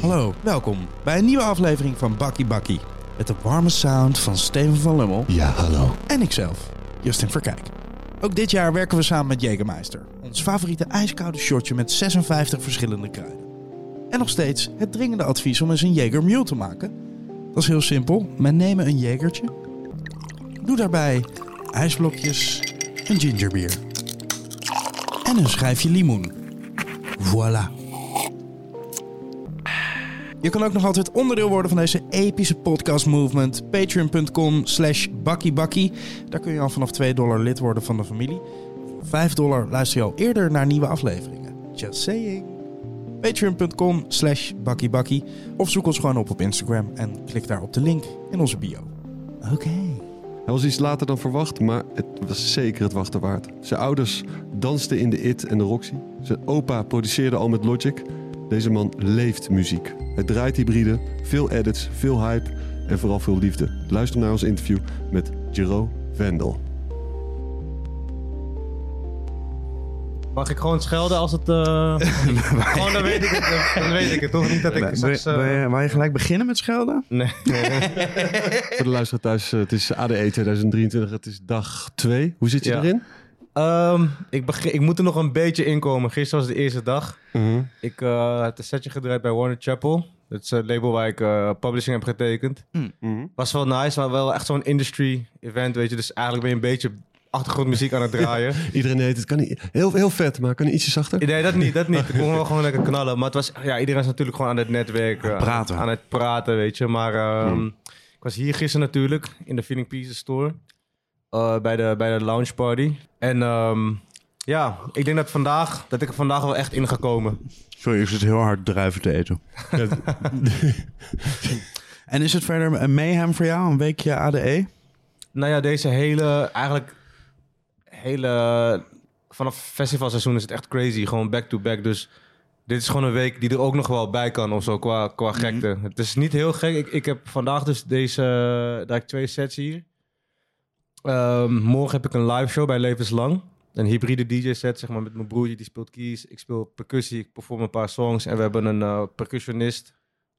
Hallo, welkom bij een nieuwe aflevering van Bakkie Bakkie. Met de warme sound van Steven van Lummel Ja, hallo. en ikzelf, Justin Verkijk. Ook dit jaar werken we samen met Jägermeister. Ons favoriete ijskoude shotje met 56 verschillende kruiden. En nog steeds het dringende advies om eens een Jaeger Mule te maken. Dat is heel simpel. Men nemen een Jagertje. Doe daarbij ijsblokjes, een gingerbier. En een schijfje limoen. Voilà. Je kan ook nog altijd onderdeel worden van deze epische podcast movement. Patreon.com slash bakkiebakkie. Daar kun je al vanaf 2 dollar lid worden van de familie. Voor 5 dollar luister je al eerder naar nieuwe afleveringen. Just saying. Patreon.com slash bakkiebakkie. Of zoek ons gewoon op op Instagram en klik daar op de link in onze bio. Oké. Hij was iets later dan verwacht, maar het was zeker het wachten waard. Zijn ouders dansten in de IT en de Roxy. Zijn opa produceerde al met Logic. Deze man leeft muziek. Hij draait hybride, veel edits, veel hype en vooral veel liefde. Luister naar ons interview met Jero Vendel. Mag ik gewoon schelden als het... eh, gewoon, dan weet ik het. Dan weet ik het toch niet dat ik Wil straks... je, eh, wil je- wil je gelijk beginnen met schelden? Nee, nee, nee. Voor de luisteraar thuis, eh, het is ADE 2023, het is dag 2. Hoe zit je Ja. erin? Ehm, ik, begin, ik moet er nog een beetje inkomen. Gisteren was de eerste dag. Ik eh heb een setje gedraaid bij Warner Chappell. Dat is het label waar ik eh, publishing heb getekend. Mhm. Was wel nice, maar wel echt zo'n industry event, weet je. Dus eigenlijk ben je een beetje achtergrondmuziek aan het draaien. Iedereen heet het. Kan niet, heel, heel vet, maar kan je ietsje zachter? Nee, dat niet, dat niet. Ik kon wel gewoon lekker knallen. Maar het was, ja, iedereen is natuurlijk gewoon aan het netwerken. praten. Aan het praten, weet je. Maar ehm, ik was hier gisteren natuurlijk in de Feeling Pieces store. Eh, bij, de, bij de lounge party. En ehm, ja, ik denk dat vandaag, dat ik er vandaag wel echt in ga komen. Sorry, ik zit heel hard druiven te eten. en is het verder een mayhem voor jou? Een weekje ADE? Nou ja, deze hele, eigenlijk, hele, vanaf festivalseizoen is het echt crazy. Gewoon back-to-back. Dus dit is gewoon een week die er ook nog wel bij kan of zo, qua, qua gekte. Het is niet heel gek. Ik, ik heb vandaag dus deze, daar heb ik twee sets hier. Ehm, morgen heb ik een live show bij Levenslang. Een hybride DJ-set, zeg maar, met mijn broertje, die speelt keys. Ik speel percussie, ik perform een paar songs. En we hebben een eh, percussionist,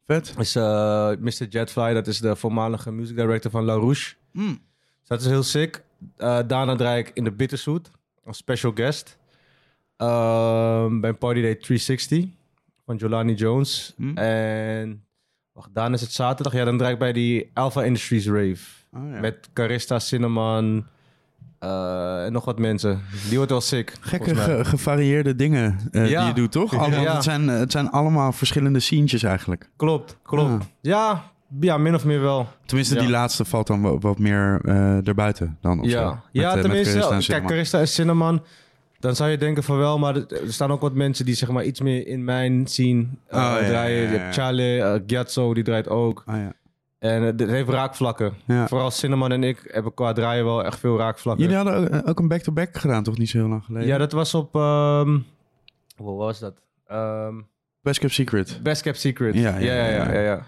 Vet. is eh, Mr. Jetfly. Dat is de voormalige music director van La Rouge. Mm. Dus dat is heel sick. Eh, daarna draai ik in de Bittersuit als special guest. Ehm, bij een party day 360 van Jolani Jones. Hm. En wacht, daarna is het zaterdag. Ja, dan draai ik bij die Alpha Industries Rave. Oh, ja. Met Carista, Cinnamon eh, en nog wat mensen. Die wordt wel sick. Gekke, ge- gevarieerde dingen eh, Ja. die je doet, toch? Allemaal, Ja. het, zijn, eh, het zijn allemaal verschillende scenes eigenlijk. Klopt, klopt. Ah. Ja, ja, min of meer wel. Tenminste, Ja. die laatste valt dan wat, meer eh erbuiten dan of zo. Ja, Met, ja tenminste. Carista kijk. Carista en Cinnamon. Dan zou je denken van wel, maar er staan ook wat mensen die zeg maar iets meer in mijn scene eh, Oh, ja, draaien. Je hebt. Charlie, Gyatso, die draait ook. Ah, ja. En het heeft raakvlakken. Ja. Vooral Cinnamon en ik hebben qua draaien wel echt veel raakvlakken. Jullie hadden ook, eh, ook een back-to-back gedaan, toch niet zo heel lang geleden? ja, dat was op... ehm hoe was dat? Ehm Best Kept Secret. Best Kept Secret. Ja, Ja, ja, ja, ja.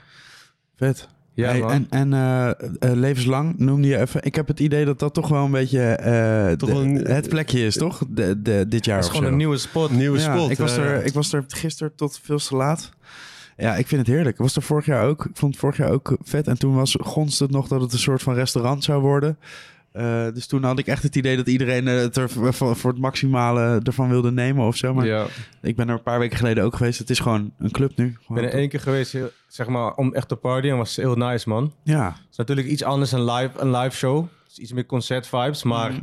Vet. Ja, Hey, en en eh, eh, levenslang noemde je even. Ik heb het idee dat dat toch wel een beetje eh, Toch de- wel een- het plekje is, toch? De, de, dit jaar Dat is of gewoon zo. een nieuwe spot. Nieuwe Ja, spot. ik, was er, ik was er gisteren tot veel te laat. Ja, ik vind het heerlijk. Ik was er vorig jaar ook. Ik vond het vorig jaar ook vet. En toen was, gonst het nog dat het een soort van restaurant zou worden. Eh, dus toen had ik echt het idee dat iedereen eh, het er voor, het maximale ervan wilde nemen of zo. Maar Ja. ik ben er een paar weken geleden ook geweest. Het is gewoon een club nu. Ik Gewoon ben er één keer geweest, zeg maar, om echt te partyen. was heel nice, man. Ja, Het is natuurlijk iets anders een live, een live show. Het is iets meer concert vibes, maar Mhm.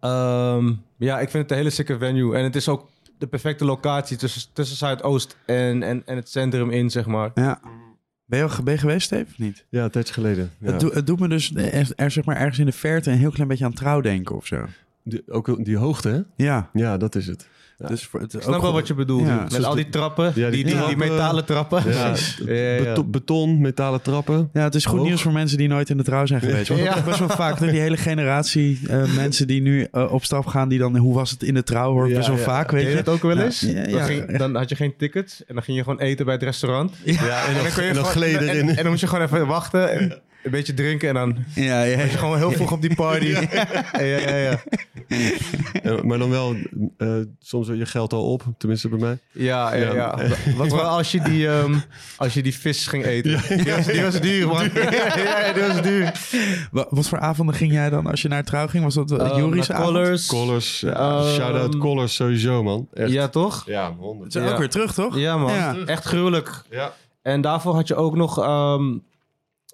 ehm, ja, ik vind het een hele sikke venue. En het is ook de perfecte locatie tussen, tussen Zuidoost en, en, en het centrum in, zeg maar. ja. Ben je al ben je geweest, Steve? Of niet? Ja, een tijdje geleden. Ja. Het, doet- het doet me dus er, er, zeg maar, ergens in de verte een heel klein beetje aan trouw denken of zo. Die, ook die hoogte, hè? Ja, Ja, dat is het. Ja. dus voor het Ik snap wel wat je bedoelt. Ja. Met al die trappen, Ja, die, die trappen. metalen trappen. Ja, Ja, ja, ja. beton, beton, metalen trappen. Ja, het is goed Hoog. nieuws voor mensen die nooit in de trouw zijn geweest. Want Ja. dat is best wel vaak die hele generatie eh, mensen die nu eh, op stap gaan, die dan hoe was het in de trouw hoort Ja, best wel ja. vaak, weet je je. dat ook wel Ja, eens? ja, Dan, ging- dan had je geen tickets en dan ging je gewoon eten bij het restaurant. Ja, en dan, je en dan gewoon- gleden en, erin. en, en dan moest je gewoon even wachten. En, een beetje drinken en dan Ja, ja. was je gewoon heel vroeg op die party. ja, ja, ja. ja. Ja, maar dan wel eh, soms je geld al op, tenminste bij mij. Ja, ja, Ja. ja. Wat wel als je die, ehm, als je die vis ging eten. Die, was, die was duur, man. ja, ja, die was duur. Wa- Wat voor avonden ging jij dan als je naar trouw ging? Was dat uh, Juris avond? Colors. Collars, ja, Ehm, shout-out Collars sowieso, man. Echt. Ja, toch? Ja, Het honderd. is ook Ja. weer terug, toch? Ja, man. Ja. Echt gruwelijk. Ja. En daarvoor had je ook nog ehm,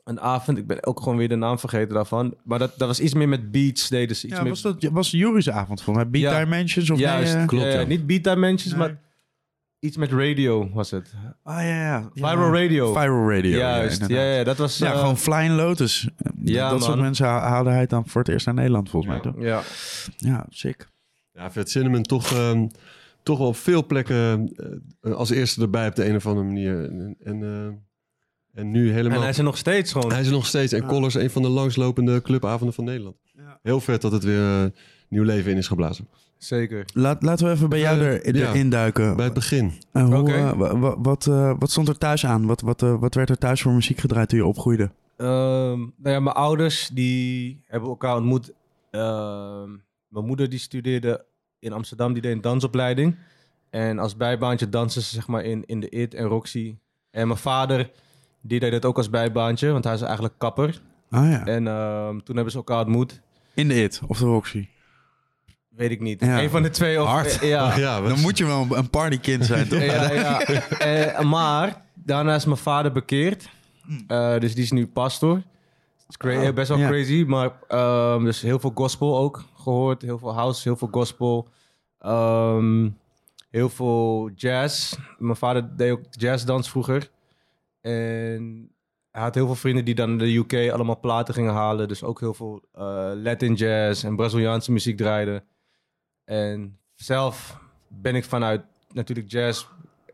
een avond. Ik ben ook gewoon weer de naam vergeten daarvan. Maar dat, dat was iets meer met beats. Deden ze iets Ja, meer... was dat was Juris avond voor mij? Beat Ja. Dimensions of Juist, nee, eh? klopt, ja, ja. ja. Niet Beat Dimensions, Nee. maar iets met radio was het. Ah ja, ja. Viral Radio. Viral Radio. Juist, ja, ja, dat was... Ja, eh, gewoon Flying Lotus. Ja, dat soort mensen ha- haalde hij dan voor het eerst naar Nederland, volgens mij. Ja. Toch? Ja, Ja, sick. Ja, Vet Cinnamon toch, ehm, toch wel op veel plekken eh, als eerste erbij op de een of andere manier. En, en, eh, en nu helemaal... en hij is er nog steeds gewoon. Hij is er nog steeds. En Collars een van de langslopende clubavonden van Nederland. Ja. Heel vet dat het weer eh, nieuw leven in is geblazen. Zeker. Laat, laten we even bij jou er, ja. erin duiken. Bij het begin. Eh, hoe, Oké. eh, wa- wa- wat, eh, wat stond er thuis aan? Wat, wat, eh, wat werd er thuis voor muziek gedraaid toen je opgroeide? Ehm, nou ja, mijn ouders die hebben elkaar ontmoet. Ehm, mijn moeder die studeerde in Amsterdam, die deed een dansopleiding. En als bijbaantje dansen ze zeg maar in, in de IT en Roxy. En mijn vader die deed het ook als bijbaantje, want hij is eigenlijk kapper. Ah ja. En ehm, toen hebben ze elkaar ontmoet. In de IT of de Roxy. Weet ik niet. Ja. Een van de twee. Of, Hard. Ja, ja, wat- Dan moet je wel een partykind zijn, toch? ja, ja. Eh, maar daarna is mijn vader bekeerd. Eh, dus die is nu pastor. Het is cra- Oh, best wel ja. crazy, maar ehm, dus heel veel gospel ook gehoord. Heel veel house, heel veel gospel. Ehm, heel veel jazz. Mijn vader deed ook jazzdans vroeger. En hij had heel veel vrienden die dan in de UK allemaal platen gingen halen. Dus ook heel veel eh, Latin jazz en Braziliaanse muziek draaiden. En zelf ben ik vanuit natuurlijk jazz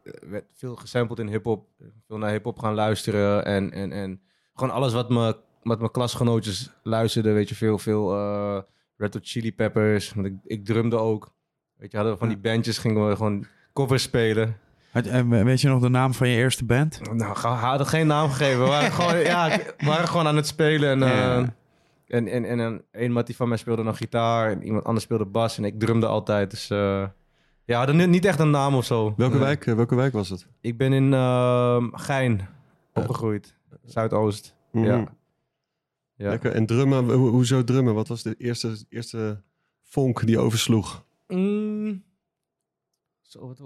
eh, werd veel gesampled in hip-hop. Veel naar hip-hop gaan luisteren. En, en, en gewoon alles wat, me, wat mijn klasgenootjes luisterden. Weet je, veel, veel eh, Red Hot Chili Peppers. Want ik, ik drumde ook. Weet je, hadden we van die bandjes, gingen we gewoon covers spelen. En Weet je nog de naam van je eerste band? Nou, we hadden geen naam gegeven. We waren gewoon, ja, we waren gewoon aan het spelen. En, eh, Ja. en, en, en een, een mattie van mij speelde nog gitaar. En iemand anders speelde bas. En ik drumde altijd. Dus eh, ja, we hadden ni- niet echt een naam of zo. welke, Nee. wijk, eh, welke wijk was het? Ik ben in ehm, Gein opgegroeid. Zuidoost. Mhm. Ja. Ja. Lekker. En drummen, ho- hoezo drummen? Wat was de eerste, eerste vonk die oversloeg? Mm. Zo, wat,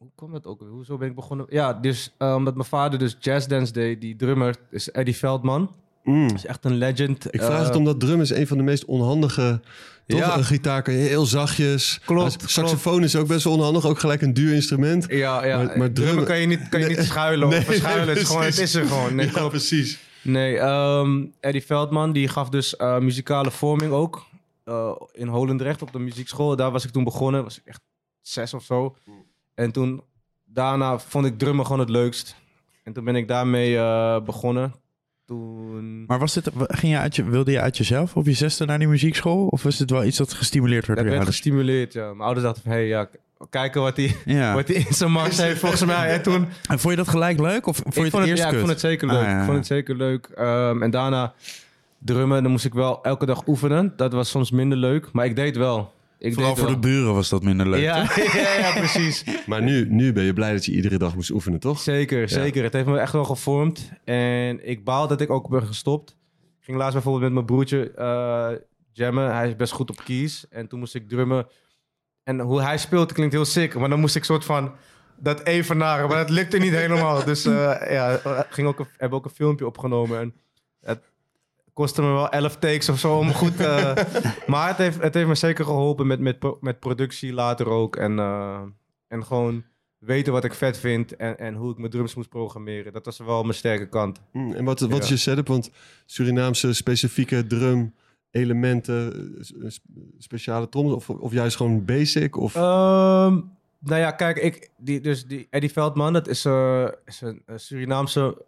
hoe, kwam dat ook? Hoezo ben ik begonnen? Ja, dus eh, omdat mijn vader dus jazzdance deed, die drummer is Eddie Veldman. Mm. is echt een legend. Ik vraag Eh, het omdat drum is een van de meest onhandige... Toch? Ja. Een gitaar kan je heel zachtjes. Klopt, Saxofoon is ook best wel onhandig. Ook gelijk een duur instrument. Ja, ja. Maar- Maar, drummen- kan je niet, kan je niet schuilen of Nee. Het is, gewoon, het is er gewoon. Nee, ja, klopt. precies. Nee, ehm, Eddie Veldman die gaf dus eh, muzikale vorming ook eh, in Holendrecht op de muziekschool. Daar was ik toen begonnen, was ik echt zes of zo. En toen, daarna vond ik drummen gewoon het leukst. En toen ben ik daarmee eh, begonnen. Toen... Maar was dit, ging je uit je, wilde je uit jezelf op je zesde naar die muziekschool? Of was dit wel iets dat gestimuleerd werd door je werd gestimuleerd, ja. Mijn ouders dachten van, hé, hey, ja, kijken wat hij Ja. wat in zijn mars heeft volgens mij. En toen... En vond je dat gelijk leuk? Of vond je ik het vond het, eerst ja, ik vond het zeker Ah, leuk. ja, Ik ja. vond het zeker leuk. Ehm, en daarna drummen, dan moest ik wel elke dag oefenen. Dat was soms minder leuk, maar ik deed wel. Ik Vooral voor wel. de buren was dat minder leuk. Ja, ja, ja, precies. Maar nu, nu ben je blij dat je iedere dag moest oefenen, toch? Zeker, zeker. Het heeft me echt wel gevormd. En ik baal dat ik ook ben gestopt. Ik ging laatst bijvoorbeeld met mijn broertje eh, jammen. Hij is best goed op keys. En toen moest ik drummen. En hoe hij speelt klinkt heel sick. Maar dan moest ik soort van dat evenaren. Maar dat lukte niet helemaal. Dus eh, ja, we ging ook een, hebben ook een filmpje opgenomen. En het kostte me wel 11 takes of zo om goed... eh, maar het heeft, het heeft me zeker geholpen met, met, met productie later ook. En, eh, en gewoon weten wat ik vet vind en, en hoe ik mijn drums moest programmeren. Dat was wel mijn sterke kant. Mm, en wat, wat is je setup? Want Surinaamse specifieke drum elementen, eh, speciale trommels of, of juist gewoon basic? Of, Ehm, nou ja, kijk, ik, die, dus die Eddie Veldman, dat is, is een, Surinaamse,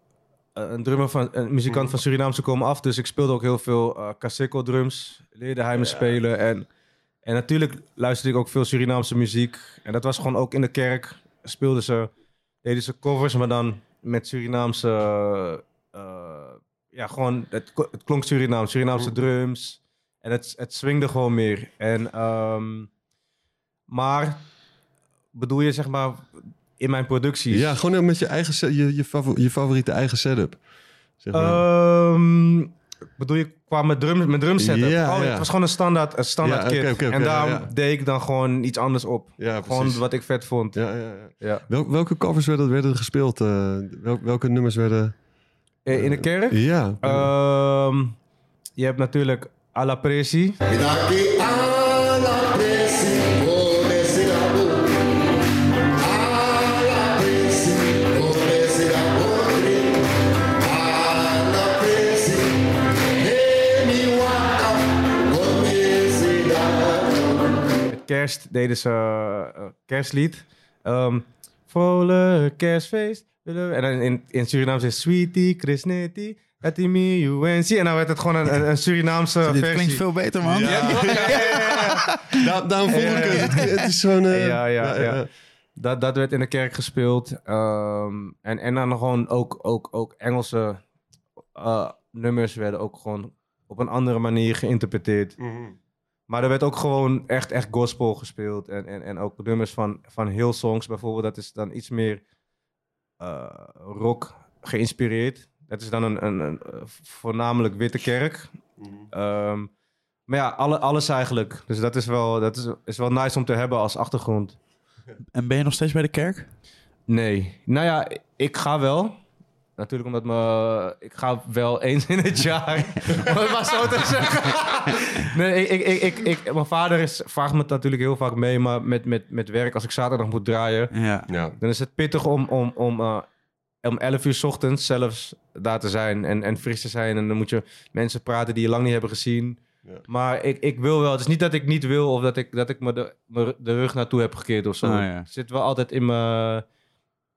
een drummer van, een muzikant van Surinaamse komen af. Dus ik speelde ook heel veel eh Caseco drums, leerde hij me spelen. En, en natuurlijk luisterde ik ook veel Surinaamse muziek. En dat was gewoon ook in de kerk, speelden ze, deden ze covers, maar dan met Surinaamse, eh, ja, gewoon, het, het klonk Surinaams, Surinaamse drums. En het, het swingde gewoon meer. En, ehm, maar, bedoel je zeg maar, in mijn producties? Ja, gewoon met je, eigen, je, je, favo- je favoriete eigen setup. Zeg maar. Ehm, bedoel je qua mijn drum, mijn drum setup? Ja, oh, ja. het was gewoon een standaard, een standaard Ja, kit. en daar ja, ja. deed ik dan gewoon iets anders op. ja, Gewoon precies. wat ik vet vond. Ja, ja, ja. Ja. Wel- welke covers werden, werden er gespeeld? eh, wel- welke nummers werden... Eh, In de kerk? Ja. Ehm, je hebt natuurlijk A la Presi. Kerst deden ze eh, kerstlied. Ehm Vrolijk kerstfeest. willen we- En dan in, in Surinaams is Sweetie, Krisneti, Atimi, UNC. En dan werd het gewoon een, een, een Surinaamse Dit versie. klinkt veel beter, man. Ja, ja, ja, ja, ja. Daarom vroeg ik het. Het, het is zo'n... eh, Ja, ja, ja. Dat, dat werd in de kerk gespeeld. Ehm, en, en dan gewoon ook, ook, ook Engelse eh, nummers werden ook gewoon op een andere manier geïnterpreteerd. Maar er werd ook gewoon echt, echt gospel gespeeld. En, en, en ook nummers van, van Hillsongs bijvoorbeeld. Dat is dan iets meer eh, rock geïnspireerd. Dat is dan een, een, een eh, voornamelijk witte kerk. Ehm, maar ja, alle, alles eigenlijk. Dus dat is wel, dat is, is wel nice om te hebben als achtergrond. En ben je nog steeds bij de kerk? Nee. Nou ja, ik ga wel. Natuurlijk omdat me... Ik ga wel eens in het jaar. om het maar zo te zeggen. nee, ik, ik, ik, ik, ik- mijn vader is, vraagt me natuurlijk heel vaak mee. Maar met, met, met werk, als ik zaterdag moet draaien... Ja. Ja. dan is het pittig om, om, om, eh, om 11 uur 's ochtends zelfs daar te zijn. En, en fris te zijn. En dan moet je mensen praten die je lang niet hebben gezien. Ja. Maar ik, ik wil wel. Het is niet dat ik niet wil of dat ik, dat ik me de, me de rug naartoe heb gekeerd of zo. Ah, ja. Het zit wel altijd in mijn,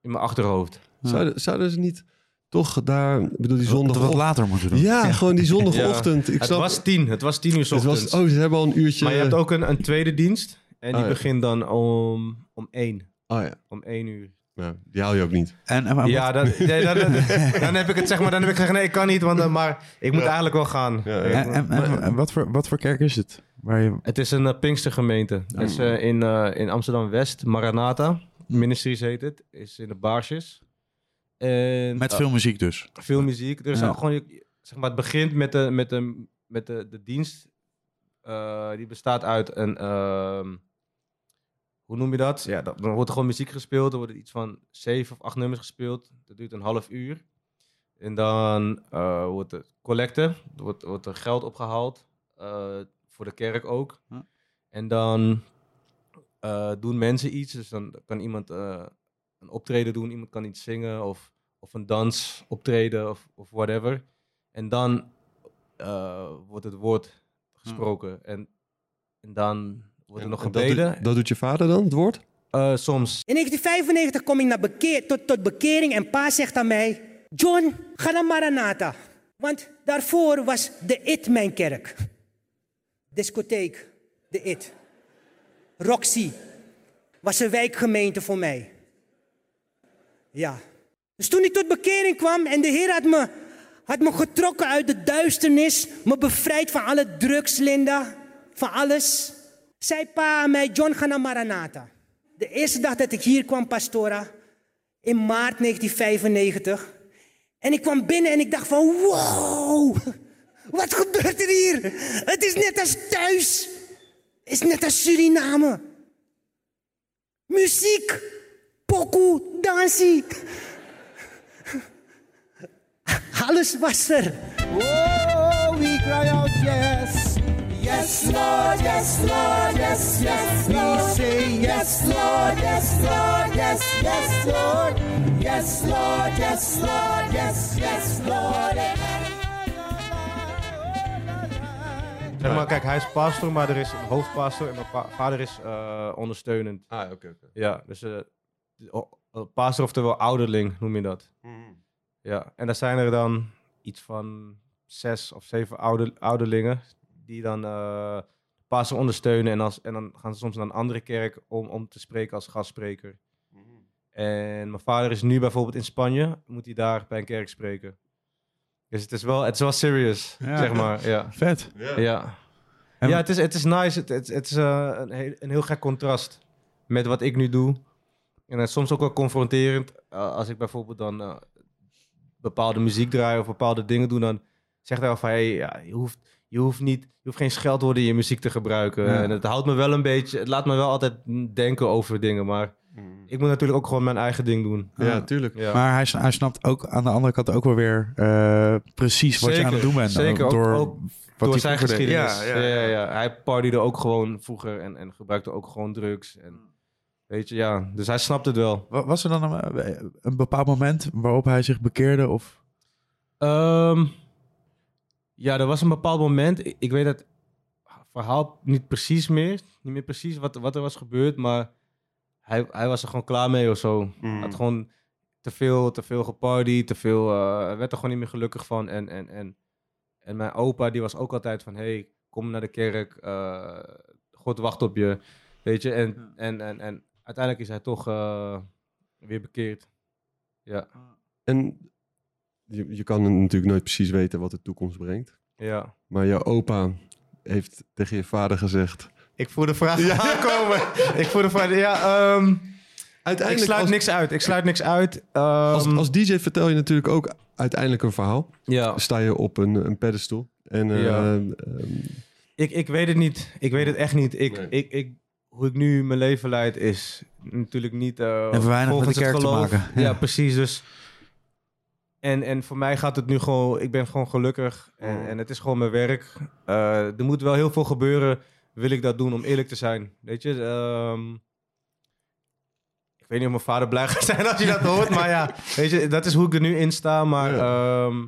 in mijn achterhoofd. Zouden, zouden ze niet toch daar... Ik bedoel, die zondag... Wat later moeten doen. Ja, gewoon die zondagochtend. Ik het snap- was tien. Het was tien uur ochtends. was, Oh, ze hebben al een uurtje... maar je hebt ook een, een tweede dienst. En die Oh, ja. begint dan om, om één. Oh ja. Om één uur. ja, die haal je ook niet. En, en, Ja, dan, dan, dan, dan heb ik het zeg maar, dan heb ik gezegd, nee, ik kan niet, want, maar ik moet eigenlijk wel gaan. Ja, ja. en, en- en- en wat, voor, wat voor kerk is het? Waar je... Het is een uh, Pinkstergemeente. Het is eh, in, eh, in Amsterdam-West, Maranatha. Ministries heet het. Is in de Baarsjes. En, Met veel muziek dus. veel muziek. Er Ja. al gewoon, zeg maar, het begint met de, met de, met de, de dienst. Eh, die bestaat uit een, ehm, hoe noem je dat? Ja, dan dan wordt er gewoon muziek gespeeld. Er worden iets van zeven of acht nummers gespeeld. Dat duurt een half uur. En dan eh, wordt er collecte, er wordt, wordt er geld opgehaald. eh, voor de kerk ook. En dan doen mensen iets. Dus dan kan iemand een optreden doen, iemand kan iets zingen of, of een dans optreden of, of whatever. En dan eh, wordt het woord gesproken. En, en dan wordt er nog dat, gebeden. doet- dat doet je vader dan, het woord? Eh, soms. In 1995 kom ik naar bekeer, tot, tot bekering en pa zegt aan mij... John, ga naar Maranatha. Want daarvoor was de IT mijn kerk. Discotheek, de IT. Roxy was een wijkgemeente voor mij. Ja. Dus toen ik tot bekering kwam en de Heer had me, had me getrokken uit de duisternis, me bevrijd van alle drugs, Linda, van alles, zei pa aan mij, John, ga naar Maranatha. De eerste dag dat ik hier kwam, Pastora, in maart 1995. En ik kwam binnen en ik dacht van, wow, wat gebeurt er hier? Het is net als thuis. Het is net als Suriname. Muziek, pokoe, dansie. Alles was er. Oh, we cry out yes. Yes, Lord, yes, Lord, yes, yes, Lord. We say yes, Lord, yes, Lord, yes, yes, Lord. Yes, Lord, yes, Lord, yes, yes, Lord. Zeg maar, kijk, hij is pastor, maar er is een hoofdpastor en mijn pa- vader is eh, ondersteunend. Ah, oké, oké. Ja, dus eh, pastor oftewel ouderling noem je dat. Ja, en daar zijn er dan iets van zes of zeven ouder, ouderlingen die dan eh pastor ondersteunen en, als, en dan gaan ze soms naar een andere kerk om, om te spreken als gastspreker. En mijn vader is nu bijvoorbeeld in Spanje, moet hij daar bij een kerk spreken. Dus het is wel, het is wel serious, Ja. zeg maar. Ja. Vet. Ja, ja het, is, het is nice. Het, het, het is eh, een, heel, een heel gek contrast met wat ik nu doe. En het is soms ook wel confronterend. eh, als ik bijvoorbeeld dan eh, bepaalde muziek draai of bepaalde dingen doe, dan zegt hij wel van, hey, ja, je, hoeft, je, hoeft niet, je hoeft geen scheldwoorden in je muziek te gebruiken. Ja. En het houdt me wel een beetje, het laat me wel altijd denken over dingen. Maar ik moet natuurlijk ook gewoon mijn eigen ding doen. Ja, tuurlijk. Ja. Maar hij, hij snapt ook aan de andere kant ook wel weer eh, precies wat je aan het doen bent. zeker. Door ook wat door zijn geschiedenis. Ja, ja, ja. Hij partyde ook gewoon vroeger en, en gebruikte ook gewoon drugs. En, weet je, ja. Dus hij snapt het wel. Wa- Was er dan een, een bepaald moment waarop hij zich bekeerde? Of... Ehm, ja, er was een bepaald moment. Ik, ik weet het verhaal niet precies meer. Niet meer precies wat, wat er was gebeurd. Maar hij, hij was er gewoon klaar mee of zo. Mm. Had gewoon te veel, te veel geparty, te veel. eh, hij werd er gewoon niet meer gelukkig van. En, en, en, en mijn opa, die was ook altijd van: hey, kom naar de kerk. eh, God wacht op je. Weet je, en, en, en, en uiteindelijk is hij toch eh, weer bekeerd. Ja, En je, je kan natuurlijk nooit precies weten wat de toekomst brengt. ja. Maar jouw opa heeft tegen je vader gezegd... Ik voel de vraag aankomen. ik voel de vraag. Ja, ehm, ik Uiteindelijk, sluit als, niks uit. Ik sluit niks uit. als, Ehm, als DJ vertel je natuurlijk ook uiteindelijk een verhaal. ja, Sta je op een, een pedestal. En eh, Ja. ehm, ik, ik weet het niet. Ik weet het echt niet. Ik, Nee. ik, ik, hoe ik nu mijn leven leid is natuurlijk niet. eh Heeft weinig met de kerk te geloof. maken. Ja, Ja. precies. Dus. En, en voor mij gaat het nu gewoon. Ik ben gewoon gelukkig. En, Mm. en het is gewoon mijn werk. Eh, er moet wel heel veel gebeuren. Wil ik dat doen om eerlijk te zijn? Weet je. ehm, ik weet niet of mijn vader blij gaat zijn als hij dat hoort. Maar ja, weet je, dat is hoe ik er nu in sta. Maar. ehm,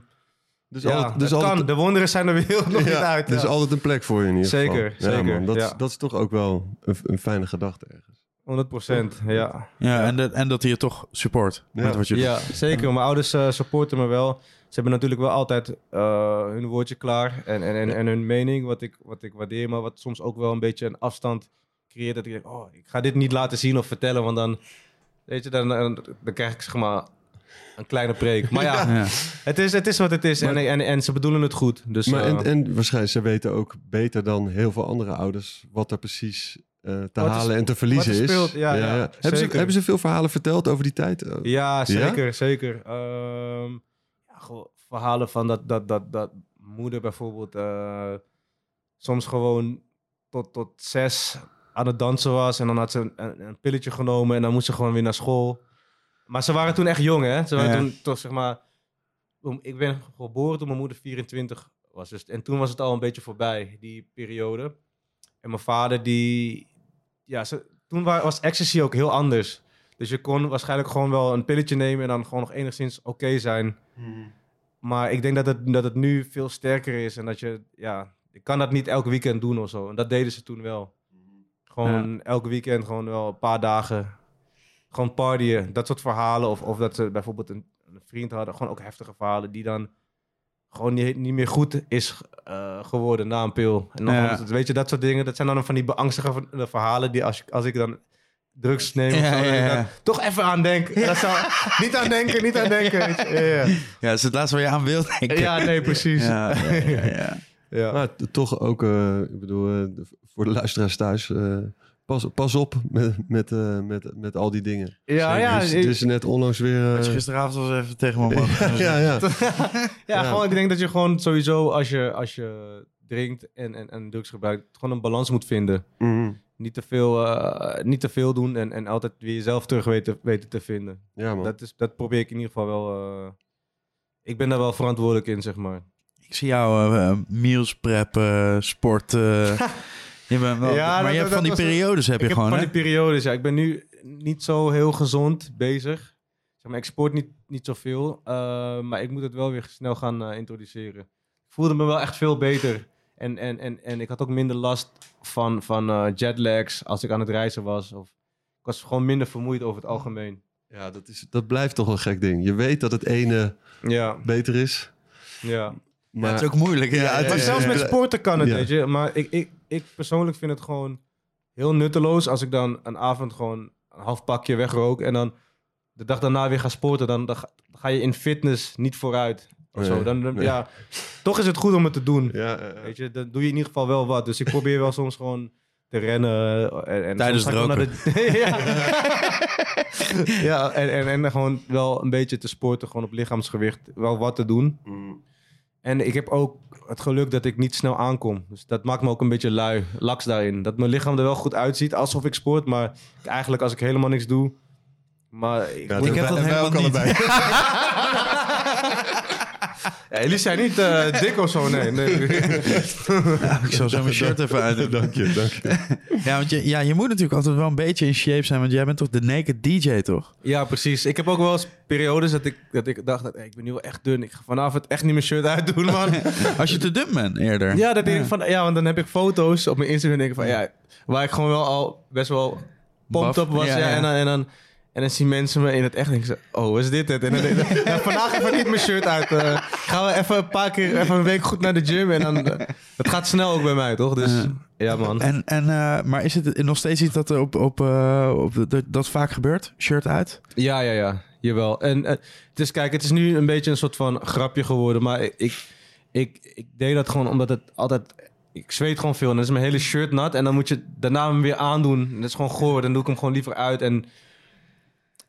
dus ja, altijd, dus het kan. altijd, De wonderen zijn er weer nog niet uit. er is ja. altijd een plek voor je in ieder Zeker, geval. Zeker, man, dat, dat is toch ook wel een, een fijne gedachte ergens. 100 procent, ja. Ja, En, de- en dat hij je toch support Ja. met wat je doet. Ja, zeker. Mijn ouders eh, supporten me wel. Ze hebben natuurlijk wel altijd eh, hun woordje klaar en, en, en, en hun mening, wat ik, wat ik waardeer, maar wat soms ook wel een beetje een afstand creëert. Dat ik denk, oh, ik ga dit niet laten zien of vertellen, want dan, weet je, dan, dan, dan krijg ik zeg maar een kleine preek. Maar ja, Ja. Het, is, het is wat het is en, Maar- en, en ze bedoelen het goed. Dus, Maar eh, en, en waarschijnlijk, ze weten ook beter dan heel veel andere ouders wat er precies eh, te Wat halen en te verliezen er is. speelt, ja, ja, Hebben, ze, zeker. hebben ze veel verhalen verteld over die tijd? Oh, Ja, zeker, zeker. Ehm, ja, gewoon verhalen van dat, dat, dat, dat moeder bijvoorbeeld eh, soms gewoon tot, tot zes aan het dansen was. En dan had ze een pilletje genomen en dan moest ze gewoon weer naar school. Maar ze waren toen echt jong, hè? Ze waren Ja. toen toch, zeg maar... om- Ik ben geboren toen mijn moeder 24 was. Dus, en toen was het al een beetje voorbij, die periode. En mijn vader, die... Ja, ze, toen wa- was ecstasy ook heel anders. Dus je kon waarschijnlijk gewoon wel een pilletje nemen en dan gewoon nog enigszins oké zijn. Maar ik denk dat het, dat het nu veel sterker is en dat je, ja, ik kan dat niet elke weekend doen of zo. En dat deden ze toen wel. Gewoon elke weekend, gewoon wel een paar dagen. Gewoon partyen, dat soort verhalen. Of, of dat ze bijvoorbeeld een, een vriend hadden, gewoon ook heftige verhalen, die dan gewoon niet, niet meer goed is eh, geworden na een pil. En dan, Ja. weet je, dat soort dingen, dat zijn dan van die beangstigende verhalen die als, als ik dan drugs neem of Ja, zo, ja. dan toch even aan denk. Dat zou, niet aan denken, niet aan denken. Ja, ja. ja, dat is het laatste waar je aan wilt denken. Ja, nee, precies. Ja, ja, ja, ja. Ja. Maar toch ook, eh, ik bedoel, eh, voor de luisteraars thuis, eh, pas, pas op met, met, eh, met, met al die dingen. Ja, Zeker. ja, Dus, ik- het is net onlangs weer... Dus gisteravond was even tegen mijn man. ja, ja. ja, Ja. gewoon, ik denk dat je gewoon sowieso als je, als je drinkt en, en, en drugs gebruikt, gewoon een balans moet vinden. Mhm. Niet te veel, eh, niet te veel doen en, en altijd weer jezelf terug weten, weten te vinden. Ja, man. Dat, is, dat probeer ik in ieder geval wel. eh, ik ben daar wel verantwoordelijk in, zeg maar. Ik zie jou eh, meals preppen, sporten. je bent wel, Ja, maar dat- je hebt van die periodes heb ik je heb gewoon, van hè? die periodes, ja. Ik ben nu niet zo heel gezond bezig. Zeg maar, ik sport niet, niet zoveel, eh, maar ik moet het wel weer snel gaan eh, introduceren. Ik voelde me wel echt veel beter. En, en, en, en ik had ook minder last van, van eh, jetlags als ik aan het reizen was. Of, ik was gewoon minder vermoeid over het algemeen. Ja, dat, is, dat blijft toch een gek ding. Je weet dat het ene Ja, beter is, ja. maar... het is ook moeilijk. Ja, het Maar zelfs met sporten kan het, Ja. weet je. Maar ik, ik, ik persoonlijk vind het gewoon heel nutteloos als ik dan een avond gewoon een half pakje wegrook en dan de dag daarna weer ga sporten. Dan, dan, ga, dan ga je in fitness niet vooruit. of Nee, zo. Dan, dan- nee. ja, toch is het goed om het te doen. Ja, Weet je, dan doe je in ieder geval wel wat. Dus ik probeer wel soms gewoon te rennen. En, en Tijdens het naar de- ja, ja en, en, en gewoon wel een beetje te sporten, gewoon op lichaamsgewicht, wel wat te doen. mm. En ik heb ook het geluk dat ik niet snel aankom. Dus dat maakt me ook een beetje lui, laks daarin. Dat mijn lichaam er wel goed uitziet, alsof ik sport. Maar eigenlijk als ik helemaal niks doe... Maar ik, Ja, Ik heb dat helemaal niet. ja, jullie zijn niet eh, dik of zo, nee. nee. Ik zal zo mijn shirt even uit. dank je, dank je. Ja, want je, ja, je moet natuurlijk altijd wel een beetje in shape zijn. Want jij bent toch de naked DJ, toch? Ja, precies. Ik heb ook wel eens periodes dat ik, dat ik dacht... Dat, hey, ik ben nu wel echt dun. Ik ga vanavond echt niet mijn shirt uitdoen, man. Als je te dun bent eerder. Ja, dat denk ik van, ja, want dan heb ik foto's op mijn Instagram denk ik van, ja, waar ik gewoon wel al best wel Buff, op was. ja, Ja, ja. En, dan, en, dan, en dan zien mensen me in het echt en denken ze, oh, is dit het? En dan denk ik, vandaag even niet mijn shirt uit. eh, gaan we even een paar keer, even een week goed naar de gym. En dan, eh, het gaat snel ook bij mij, toch? Dus, ja man. En, en, eh, maar is het nog steeds iets dat er op, op, op dat, dat vaak gebeurt? Shirt uit? Ja, ja, ja. Jawel. En het is, kijk, het is nu een beetje een soort van grapje geworden. Maar ik, ik, ik, ik deed dat gewoon omdat het altijd... Ik zweet gewoon veel en dan is mijn hele shirt nat. En dan moet je daarna hem weer aandoen. En dat is gewoon goor. Dan doe ik hem gewoon liever uit. En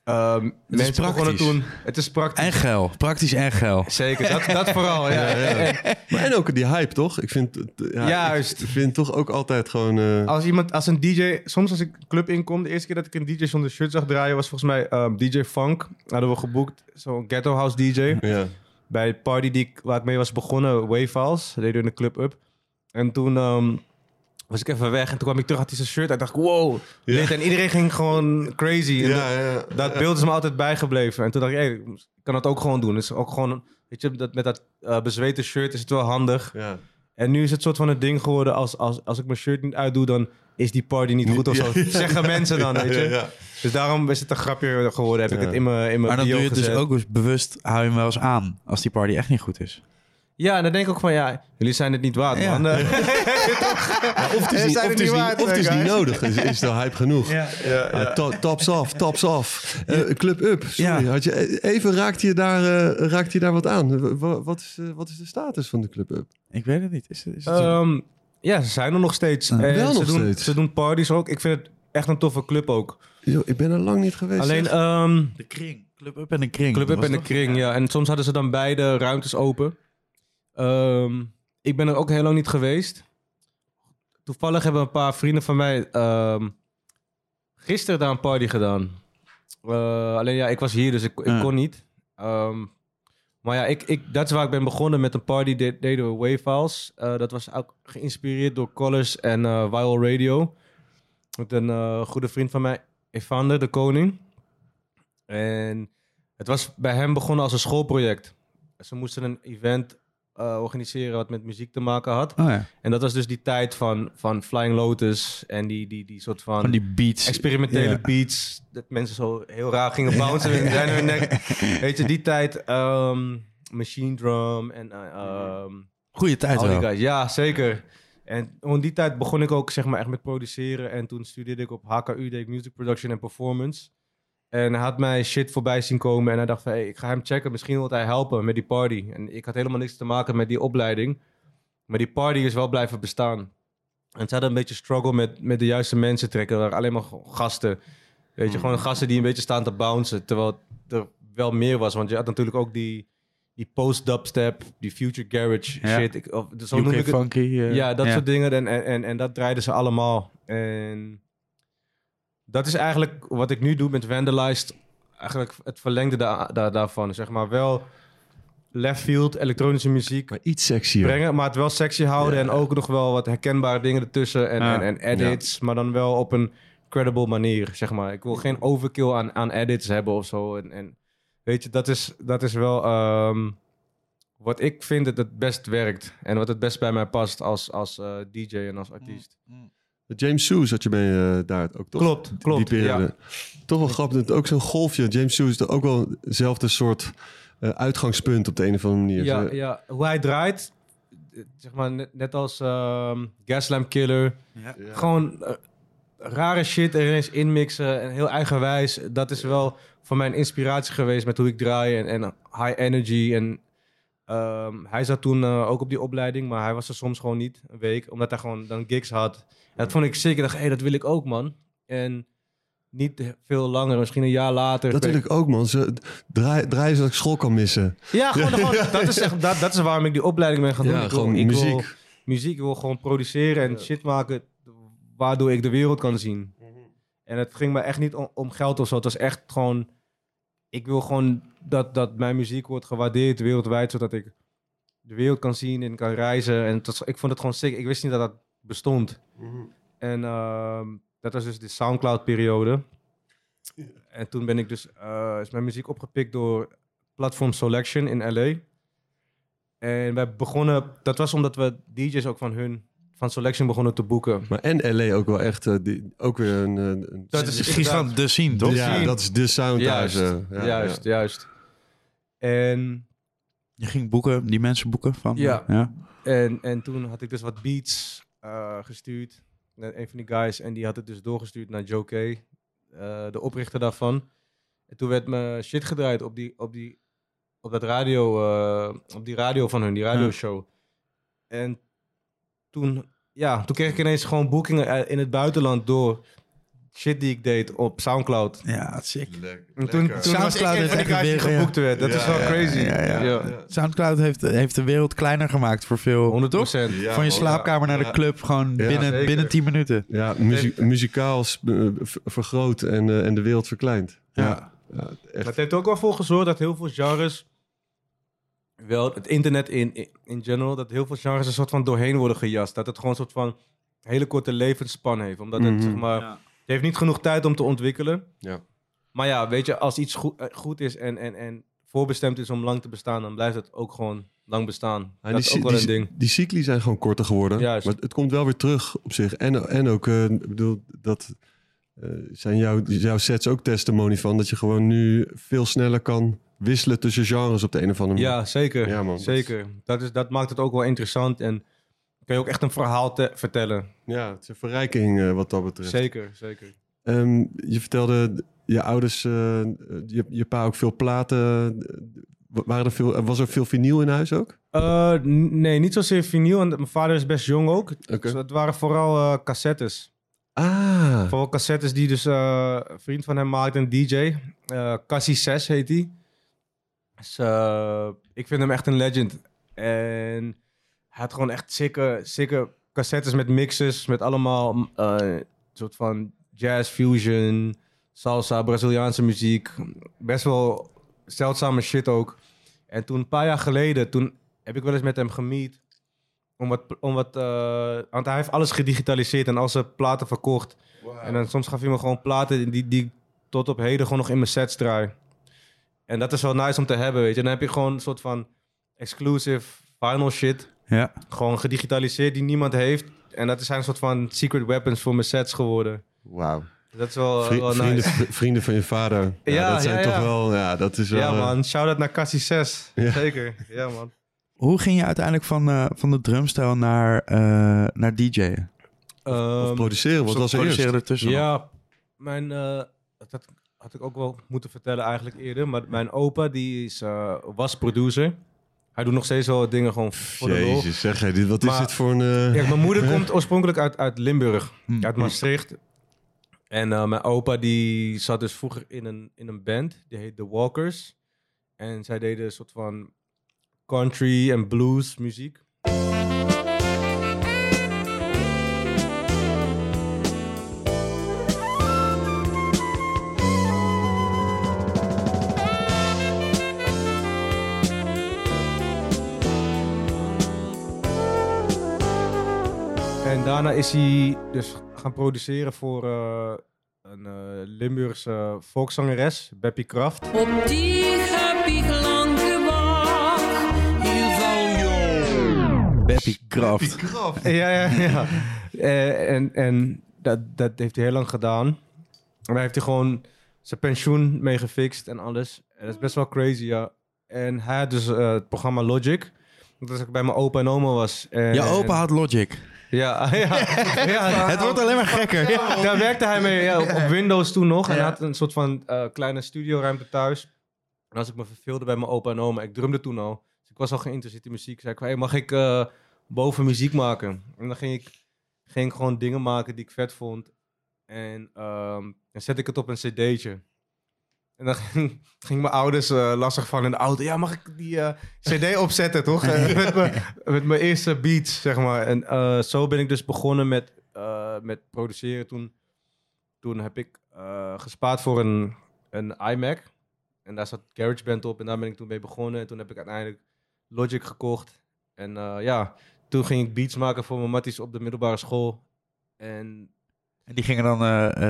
ehm mensen begonnen praktisch. toen... Het is praktisch. En geil. Praktisch en geil. Zeker, dat, dat vooral. Ja. En- en Maar en ook die hype, toch? Ik vind, het, eh, ja, Juist. Ik vind toch ook altijd gewoon... eh, als iemand, als een DJ... Soms als ik een club inkom, de eerste keer dat ik een DJ zonder shirt zag draaien... was volgens mij ehm, DJ Funk. Hadden we geboekt. Zo'n ghetto house DJ. ja. bij het party die ik, waar ik mee was begonnen, Wavefiles. Dat deden we in de club up. En toen ehm, was ik even weg en toen kwam ik terug, had hij zijn shirt uit. dacht ik, wow, Ja. dit. En iedereen ging gewoon crazy. En Ja, ja, dat, dat beeld is me altijd bijgebleven. En toen dacht ik, hey, ik kan dat ook gewoon doen. Het is ook gewoon, weet je, dat, met dat eh, bezweten shirt is het wel handig. ja. En nu is het soort van het ding geworden, als, als, als ik mijn shirt niet uitdoe, dan is die party niet goed of zo. Ja, ja. Zeggen mensen dan, weet je. Ja, ja. Dus daarom is het een grapje geworden, heb ik het in mijn in mijn Maar dan doe je het dus ook eens bewust, hou je hem wel eens aan. Als die party echt niet goed is. Ja, en dan denk ik ook van, ja, jullie zijn het niet waard, Ja. man. Eh, Of het is niet, of het is niet niet, waard, of het is niet nodig. Is, is de hype genoeg? ja, Ja, to- tops off, tops off. Eh, club up, sorry. Ja. Had je, even raakte je, daar, eh, raakte je daar wat aan. Wa- Wat is, eh, wat is de status van de club up? Ik weet het niet. Is het, is het zo? Ehm, ja, ze zijn er nog steeds. Ja. Wel ze nog doen, steeds. Ze doen parties ook. Ik vind het echt een toffe club ook. Yo, ik ben er lang niet geweest. Alleen, ehm, de kring. Club Up en de kring. Club Up en de? Kring, ja. En soms hadden ze dan beide ruimtes open. Ehm, ik ben er ook heel lang niet geweest. Toevallig hebben een paar vrienden van mij ehm, gisteren daar een party gedaan. Eh, alleen ja, ik was hier, dus ik, ik Ja. kon niet. Ehm, maar ja, ik, ik, dat is waar ik ben begonnen met een party. De, deden we Wavefiles. Eh dat was ook geïnspireerd door Colors en eh Viral Radio. Met een goede vriend van mij, Evander, de koning. En het was bij hem begonnen als een schoolproject. Ze moesten een event eh, organiseren wat met muziek te maken had. Oh ja. En dat was dus die tijd van, van Flying Lotus en die, die, die soort van, Van die beats. experimentele beats. Dat mensen zo heel raar gingen bouncen in hun nek. Weet je, die tijd ehm, Machine Drum en ehm, Goeie tijd wel. Ja, zeker. En in die tijd begon ik ook zeg maar echt met produceren. En toen studeerde ik op HKU, deed ik Music Production en Performance. En hij had mij shit voorbij zien komen. En hij dacht van, hey, ik ga hem checken. Misschien wil hij helpen met die party. En ik had helemaal niks te maken met die opleiding. Maar die party is wel blijven bestaan. En ze hadden een beetje struggle met, met de juiste mensen trekken. Er waren alleen maar gasten. Weet je, gewoon gasten die een beetje staan te bouncen. Terwijl er wel meer was. Want je had natuurlijk ook die, die post-dubstep, die future garage Ja. shit. Ik, of, zo noem ik het. Funky. eh, Ja, dat soort dingen. En, en, en, en dat draaiden ze allemaal. En dat is eigenlijk wat ik nu doe met Vandalized. Eigenlijk het verlengde da da- daarvan. Zeg maar wel left field, elektronische muziek maar iets sexier. brengen, maar het wel sexy houden. En ook nog wel wat herkenbare dingen ertussen. En, Ja. en, en edits, maar dan wel op een credible manier, zeg maar. Ik wil geen overkill aan, aan edits hebben of zo. En, en weet je, dat is, dat is wel ehm, wat ik vind dat het best werkt. En wat het best bij mij past als, als eh, DJ en als artiest. James Soos had je mee eh, daar ook, toch? Klopt, klopt. Die periode. ja. Toch wel grappig. Ook zo'n golfje. James Soos is er ook wel hetzelfde soort eh, uitgangspunt op de een of andere manier. Ja, ja, hoe hij draait, zeg maar net, net als ehm Gaslamp Killer. ja. Gewoon eh, rare shit er ineens inmixen en heel eigenwijs. Dat is wel voor mij een inspiratie geweest met hoe ik draai en, en high energy. En Ehm, hij zat toen ook op die opleiding, maar hij was er soms gewoon niet, een week, omdat hij gewoon dan gigs had. Dat vond ik zeker, dacht, hé, hey, dat wil ik ook, man. En niet veel langer, misschien een jaar later. Dat wil ik ook, man. Ze draai, draaien zodat ik school kan missen. Ja, gewoon, gewoon- Dat, is echt, dat, dat is waarom ik die opleiding ben gaan doen. Ja, ik wil, gewoon ik wil muziek. muziek, ik wil gewoon produceren en shit maken waardoor ik de wereld kan zien. En het ging me echt niet om, om geld of zo. Het was echt gewoon... Ik wil gewoon dat, dat mijn muziek wordt gewaardeerd wereldwijd, zodat ik de wereld kan zien en kan reizen. En het was, ik vond het gewoon sick. Ik wist niet dat dat bestond. En ehm, dat was dus de Soundcloud-periode. En toen ben ik dus, eh, is mijn muziek opgepikt door Platform Selection in LA. En wij begonnen, dat was omdat we DJ's ook van hun, van Selection begonnen te boeken. Maar en LA ook wel echt, eh, die, ook weer een... een- een Dat is van de scene, toch? ja, scene. dat is de sound Juist, thuis. eh. Ja, juist, ja. juist. En, Je ging boeken, die mensen boeken van... Ja. ja. en, en toen had ik dus wat beats eh, gestuurd naar een van die guys. En die had het dus doorgestuurd naar Joe K, eh, de oprichter daarvan. En toen werd me shit gedraaid op die, op die, op dat radio, eh, op die radio van hun, die radioshow. En toen, ja, toen kreeg ik ineens gewoon boekingen in het buitenland door shit die ik deed op Soundcloud. Ja, sick. En toen, toen was ik Soundcloud heeft echt weer, ja. geboekt werd. Dat is wel crazy. ja, ja. ja. Soundcloud heeft, heeft de wereld kleiner gemaakt voor veel... 100 Toch? procent. Ja, Van je slaapkamer naar de club, gewoon Ja, binnen, zeker. binnen 10 minuten. Ja, muzie- muzikaal eh, vergroot en, eh, en de wereld verkleint. Ja. Ja, ja, Maar echt. het heeft ook wel voor gezorgd dat heel veel genres, wel het internet in, in, general, dat heel veel genres een soort van doorheen worden gejast. Dat het gewoon een soort van hele korte levensspan heeft. Omdat het, Mhm. zeg maar, Ja. Het heeft niet genoeg tijd om te ontwikkelen. Ja. Maar ja, weet je, als iets goed, eh, goed is en, en, en voorbestemd is om lang te bestaan, dan blijft het ook gewoon lang bestaan. Ja, dat die, is ook wel die, een ding. die cycli zijn gewoon korter geworden. Juist. Maar het komt wel weer terug op zich. En, en ook, eh, ik bedoel, dat eh, zijn jouw, jouw sets ook testimony van. Dat je gewoon nu veel sneller kan wisselen tussen genres op de een of andere manier. Ja, zeker. Ja, man, dat zeker. Dat, is, dat maakt het ook wel interessant en kun je ook echt een verhaal te vertellen. Ja, het is een verrijking eh, wat dat betreft. Zeker, zeker. Ehm, je vertelde, je ouders, eh, je, je pa ook veel platen. eh, Waren er veel, was er veel vinyl in huis ook? Eh, nee, niet zozeer vinyl. En mijn vader is best jong ook. Oké. Dus het waren vooral eh, cassettes. Ah, Vooral cassettes die dus eh, een vriend van hem maakte, een DJ. eh Cassie 6 heet hij. Dus, eh, ik vind hem echt een legend. En hij had gewoon echt sikke, sikke cassettes met mixes. Met allemaal eh, soort van jazz, fusion, salsa, Braziliaanse muziek. Best wel zeldzame shit ook. En toen een paar jaar geleden, toen heb ik wel eens met hem gemeet. Om wat, om wat eh, want hij heeft alles gedigitaliseerd en al zijn platen verkocht. En dan soms gaf hij me gewoon platen die, die ik tot op heden gewoon nog in mijn sets draai. En dat is wel nice om te hebben, weet je. Dan heb je gewoon een soort van exclusive vinyl shit. Ja. Gewoon gedigitaliseerd die niemand heeft. En dat zijn een soort van secret weapons voor mijn sets geworden. wauw. Dat is wel, Vri- wel vrienden, nice. vrienden van je vader. Ja, Ja, dat zijn ja, toch ja. wel, ja, dat is wel... Ja eh, man, shout-out naar Cassie 6. Ja. Zeker, ja man. Hoe ging je uiteindelijk van, eh, van de drumstijl naar, eh naar DJ'en? Of Ehm, produceren, wat was er eerst? produceren ertussen. Ja, mijn, eh, dat had ik ook wel moeten vertellen eigenlijk eerder. Maar mijn opa, die is, eh, was producer. Hij doet nog steeds wel dingen gewoon voor de lol. Jezus, zeg jij dit, wat is dit voor een... eh, Ja, mijn moeder komt oorspronkelijk uit, uit Limburg, Hm. uit Maastricht. En eh, mijn opa die zat dus vroeger in een, in een band, die heet The Walkers. En zij deden een soort van country en blues muziek. Daarna is hij dus gaan produceren voor eh, een eh, Limburgse volkszangeres, Beppie Kraft. Op die heb ik lang gewacht. Hier val je. Beppie Kraft. Ja, ja, ja. Eh, en en dat, dat heeft hij heel lang gedaan. En daar heeft hij gewoon zijn pensioen mee gefixt en alles. En dat is best wel crazy, ja. En hij had dus eh, het programma Logic. Dat als ik bij mijn opa en oma was. En, Je opa had Logic. Ja, ja. Het wordt alleen maar gekker. Daar werkte hij mee op, op Windows toen nog. En hij had een soort van eh, kleine studioruimte thuis. En als ik me verveelde bij mijn opa en oma, ik drumde toen al. Dus ik was al geïnteresseerd in muziek. Zei ik, hey, mag ik eh, boven muziek maken? En dan ging ik, ging ik gewoon dingen maken die ik vet vond. En ehm, dan zette ik het op een cd'tje. En dan ging, ging mijn ouders eh, lastig van in de auto. Ja, mag ik die eh, cd opzetten, toch? Eh, met, mijn- met mijn eerste beats, zeg maar. En zo ben ik dus begonnen met, met produceren. Toen, toen heb ik gespaard voor een, een iMac. En daar zat GarageBand op. En daar ben ik toen mee begonnen. En toen heb ik uiteindelijk Logic gekocht. En ja, toen ging ik beats maken voor mijn matties op de middelbare school. En En die gingen dan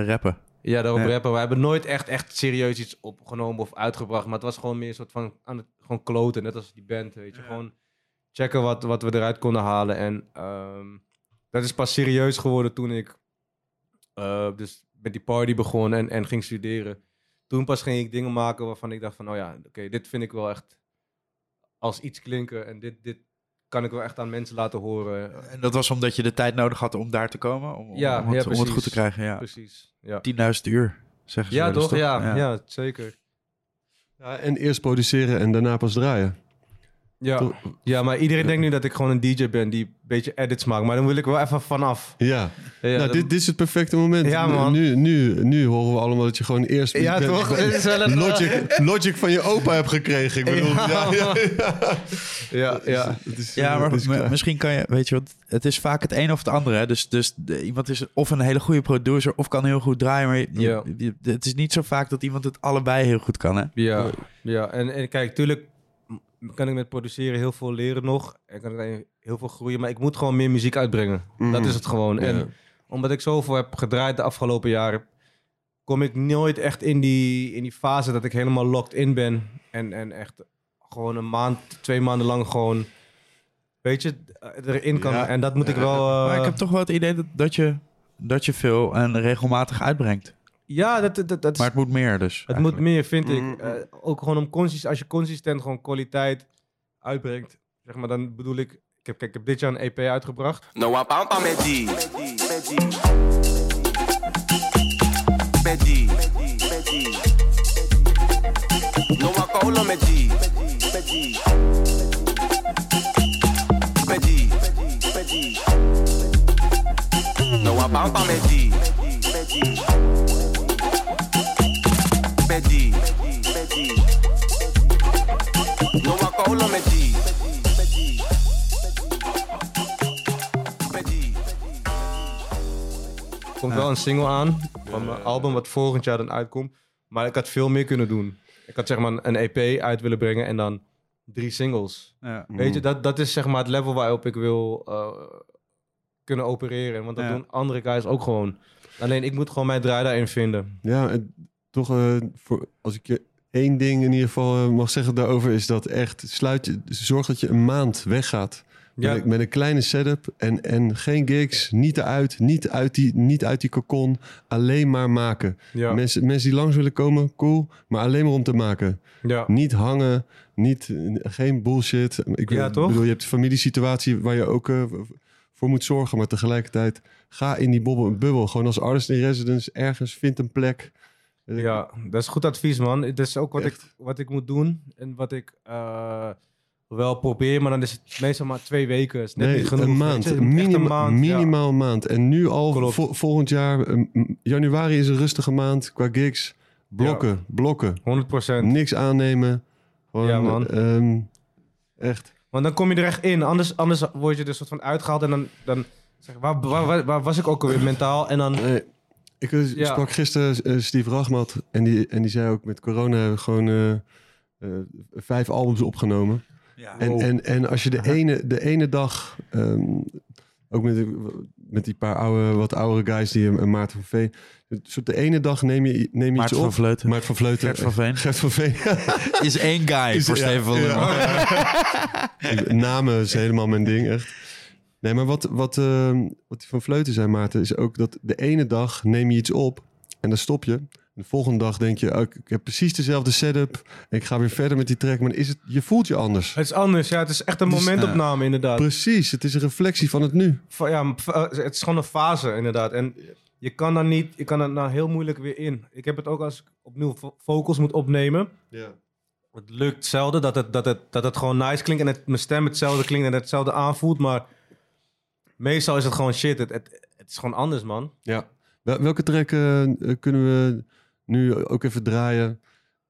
rappen. Ja, daarop Ja. rappen. We hebben nooit echt, echt serieus iets opgenomen of uitgebracht. Maar het was gewoon meer een soort van aan het gewoon kloten. Net als die band, weet je. Gewoon checken wat, wat we eruit konden halen. En ehm, dat is pas serieus geworden toen ik eh, dus met die party begon en, en ging studeren. Toen pas ging ik dingen maken waarvan ik dacht van... Oh ja, oké, dit vind ik wel echt als iets klinken. En dit, dit kan ik wel echt aan mensen laten horen. En dat was omdat je de tijd nodig had om daar te komen? Om, om- Ja, om, het, ja, om het goed te krijgen, ja. Precies, ja. 10.000 uur, zeggen ze Ja, toch? Ja, ja. zeker. Ja, en eerst produceren en daarna pas draaien. Ja. Ja, maar iedereen denkt nu dat ik gewoon een DJ ben die een beetje edits maakt. Maar dan wil ik wel even vanaf. Ja, Ja, nou, dit, dit is het perfecte moment. Ja, man. Nu, nu, nu horen we allemaal dat je gewoon eerst Ja, toch? met- Het is wel een- Logic, Logic van je opa hebt gekregen. Ik bedoel, ja, Ja, ja, ja. ja, ja. Het is, Ja, eh, maar is misschien kan je, weet je wat, het is vaak het een of het andere. Hè? Dus, dus de- iemand is of een hele goede producer of kan heel goed draaien. Maar je- Ja. je- het is niet zo vaak dat iemand het allebei heel goed kan. Hè? Ja, ja. En, en kijk, tuurlijk kan ik met produceren heel veel leren nog. En kan ik daarin heel veel groeien. Maar ik moet gewoon meer muziek uitbrengen. Mhm. Dat is het gewoon. Ja. En omdat ik zoveel heb gedraaid de afgelopen jaren... kom ik nooit echt in die, in die fase dat ik helemaal locked in ben. En, en echt gewoon een maand, twee maanden lang gewoon... Weet je, erin kan. Ja. En dat moet ik wel... eh, maar ik heb toch wel het idee dat, dat, je, dat je veel en regelmatig uitbrengt. Ja, dat, dat, dat is- Maar het moet meer dus. Het moet meer, vind ik. Mm. Eh, ook gewoon om consist, als je consistent gewoon kwaliteit uitbrengt, zeg maar, dan bedoel ik. Ik heb, kijk, ik heb dit jaar een EP uitgebracht. No wa pampa medi. Medi. No wa kaulo medi. Medi. Medi. No wa pampa medi. Medi. Medi. Medi. Er komt wel een single aan van mijn album, wat volgend jaar dan uitkomt. Maar ik had veel meer kunnen doen. Ik had zeg maar een EP uit willen brengen en dan drie singles. Ja. Weet je, dat, dat is zeg maar het level waarop ik wil eh, kunnen opereren. Want dat Ja. doen andere guys ook gewoon. Alleen ik moet gewoon mijn draai daarin vinden. Ja, en toch, eh, voor, als ik je één ding in ieder geval eh, mag zeggen daarover, is dat echt sluit je, zorg dat je een maand weggaat. Ja. Met, een- met een kleine setup en, en geen gigs, niet eruit, niet uit die, niet uit die cocon, alleen maar maken. Ja. Mensen, mensen die langs willen komen, cool, maar alleen maar om te maken. ja. Niet hangen, niet, geen bullshit. Ik Ja, toch? bedoel, je hebt een familiesituatie waar je ook eh, voor moet zorgen, maar tegelijkertijd ga in die bubbel. Gewoon als artist in residence ergens, vind een plek. Eh, Ja, dat is goed advies, man. Dat is ook wat, ik, wat ik moet doen. En wat ik eh, wel probeer, maar dan is het meestal maar twee weken. Is net Nee, niet genoeg. een maand. je. Je moet echt Minima- een maand, minimaal een maand. En nu al vo- volgend jaar, eh, m- januari is een rustige maand qua gigs. Blokken, blokken. 100%. Niks aannemen. Gewoon, Ja, man. ehm, echt. Want dan kom je er echt in. Anders, anders word je er soort van uitgehaald en dan... dan zeg, waar, waar, waar was ik ook alweer mentaal? En dan... Nee. Ik eh, Ja. sprak gisteren eh, Steve Rachmat en die, en die zei ook met corona hebben we gewoon eh, eh, vijf albums opgenomen. Ja. En, en, en als je de ene, de ene dag, ehm, ook met, met die paar oude, wat oudere guys, die een Maarten van Veen. Dus op de ene dag neem je, neem je Maarten iets van op. Vleuten. Maarten van Vleuten. Gert van Veen. Gert van Veen. Is één guy Is- voor ja, Steven van ja. Namen is helemaal mijn ding, echt. Nee, maar wat, wat, ehm, wat die van Vleuten zei, Maarten, is ook dat de ene dag neem je iets op en dan stop je. De volgende dag denk je, oh, ik heb precies dezelfde setup en ik ga weer verder met die track, maar is het, je voelt je anders. Het is anders, ja. Het is echt een momentopname, inderdaad. Precies, het is een reflectie van het nu. Ja, eh, het is gewoon een fase, inderdaad. En je kan dan niet... Je kan er nou heel moeilijk weer in. Ik heb het ook als ik opnieuw vocals moet opnemen. Ja. het lukt zelden dat het, dat, het, dat het gewoon nice klinkt en het, mijn stem hetzelfde klinkt en hetzelfde aanvoelt. Maar meestal is het gewoon shit. Het, het, het is gewoon anders, man. Ja. Wel- Welke track eh, eh, kunnen we nu ook even draaien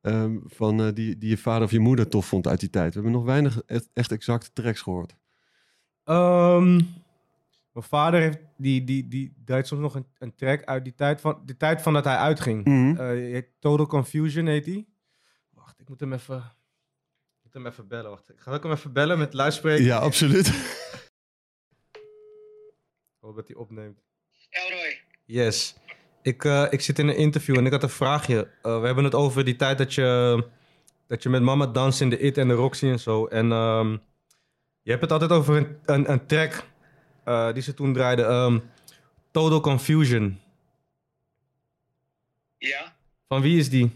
ehm, van eh, die, die je vader of je moeder tof vond uit die tijd? We hebben nog weinig echt, echt exacte tracks gehoord. Ehm, mijn vader heeft, die, die, die draait soms nog een, een track uit die tijd van, die tijd van dat hij uitging. Mhm. Eh, die heet Total Confusion heet die. Wacht, ik moet hem even, ik moet hem even bellen. Wacht, ik ga ook hem even bellen met luidspreker. Ja, absoluut. Hoop dat hij opneemt. Elroy. Yes. Ik, eh, ik zit in een interview en ik had een vraagje. Eh, we hebben het over die tijd dat je, dat je met mama danst in de IT en de Roxy en zo. En ehm, je hebt het altijd over een, een, een track eh, die ze toen draaiden. ehm, Total Confusion. Ja. Van wie is die?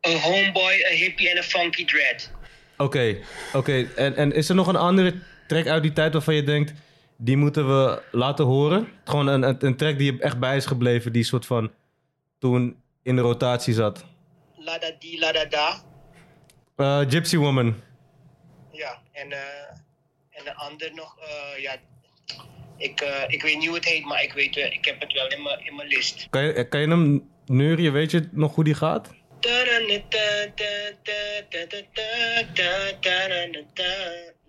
Een homeboy, een hippie en een funky dread. Oké, oké. En, en is er nog een andere track uit die tijd waarvan je denkt... die moeten we laten horen? Gewoon een, een, een track die je echt bij is gebleven... die soort van toen in de rotatie zat. La da di, la da da. Eh, Gypsy Woman. Ja, en, eh, en de ander nog, eh, ja, ik, ik weet niet hoe het heet, maar ik weet, ik heb het wel in mijn in mijn list. Kan je, kan je hem neurien? Weet je nog hoe die gaat?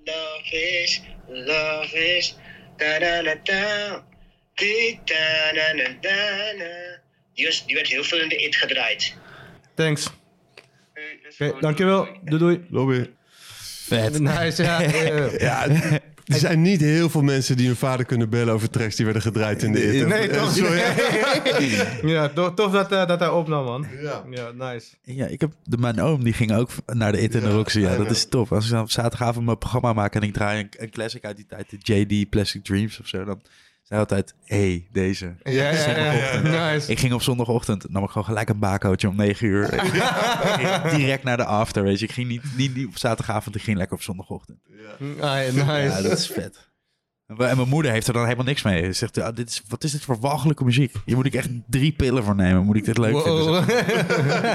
Love is, love is. Die, was, die werd heel veel in de IT gedraaid. Thanks. Oké, dankjewel. Doei doei. Lobby. Vet. Nice, ja. Ja, er zijn niet heel veel mensen die hun vader kunnen bellen over tracks die werden gedraaid in de IT. Nee, toch? Sorry. ja, tof, tof dat, eh, dat hij opnam, man. Ja. Ja, nice. Ja, ik heb de, mijn oom die ging ook naar de de Ja, Roxy. Ja, dat is tof. Als ik dan op zaterdagavond mijn programma maak en ik draai een, een classic uit die tijd, de JD Plastic Dreams of zo, dan zei altijd, hé, hey, deze. Ja, ja, ja, ja. Nice. Ik ging op zondagochtend, nam ik gewoon gelijk een bakootje om 9 uur. Direct naar de after, weet je. Ik ging niet, niet, niet op zaterdagavond, ik ging lekker op zondagochtend. Ah, nice. Ja, dat is vet. En mijn- moeder heeft er dan helemaal niks mee. Ze zegt, ja, dit is, wat is dit voor walgelijke muziek? Hier moet ik echt drie pillen voor nemen. Moet ik dit leuk vinden? Wow.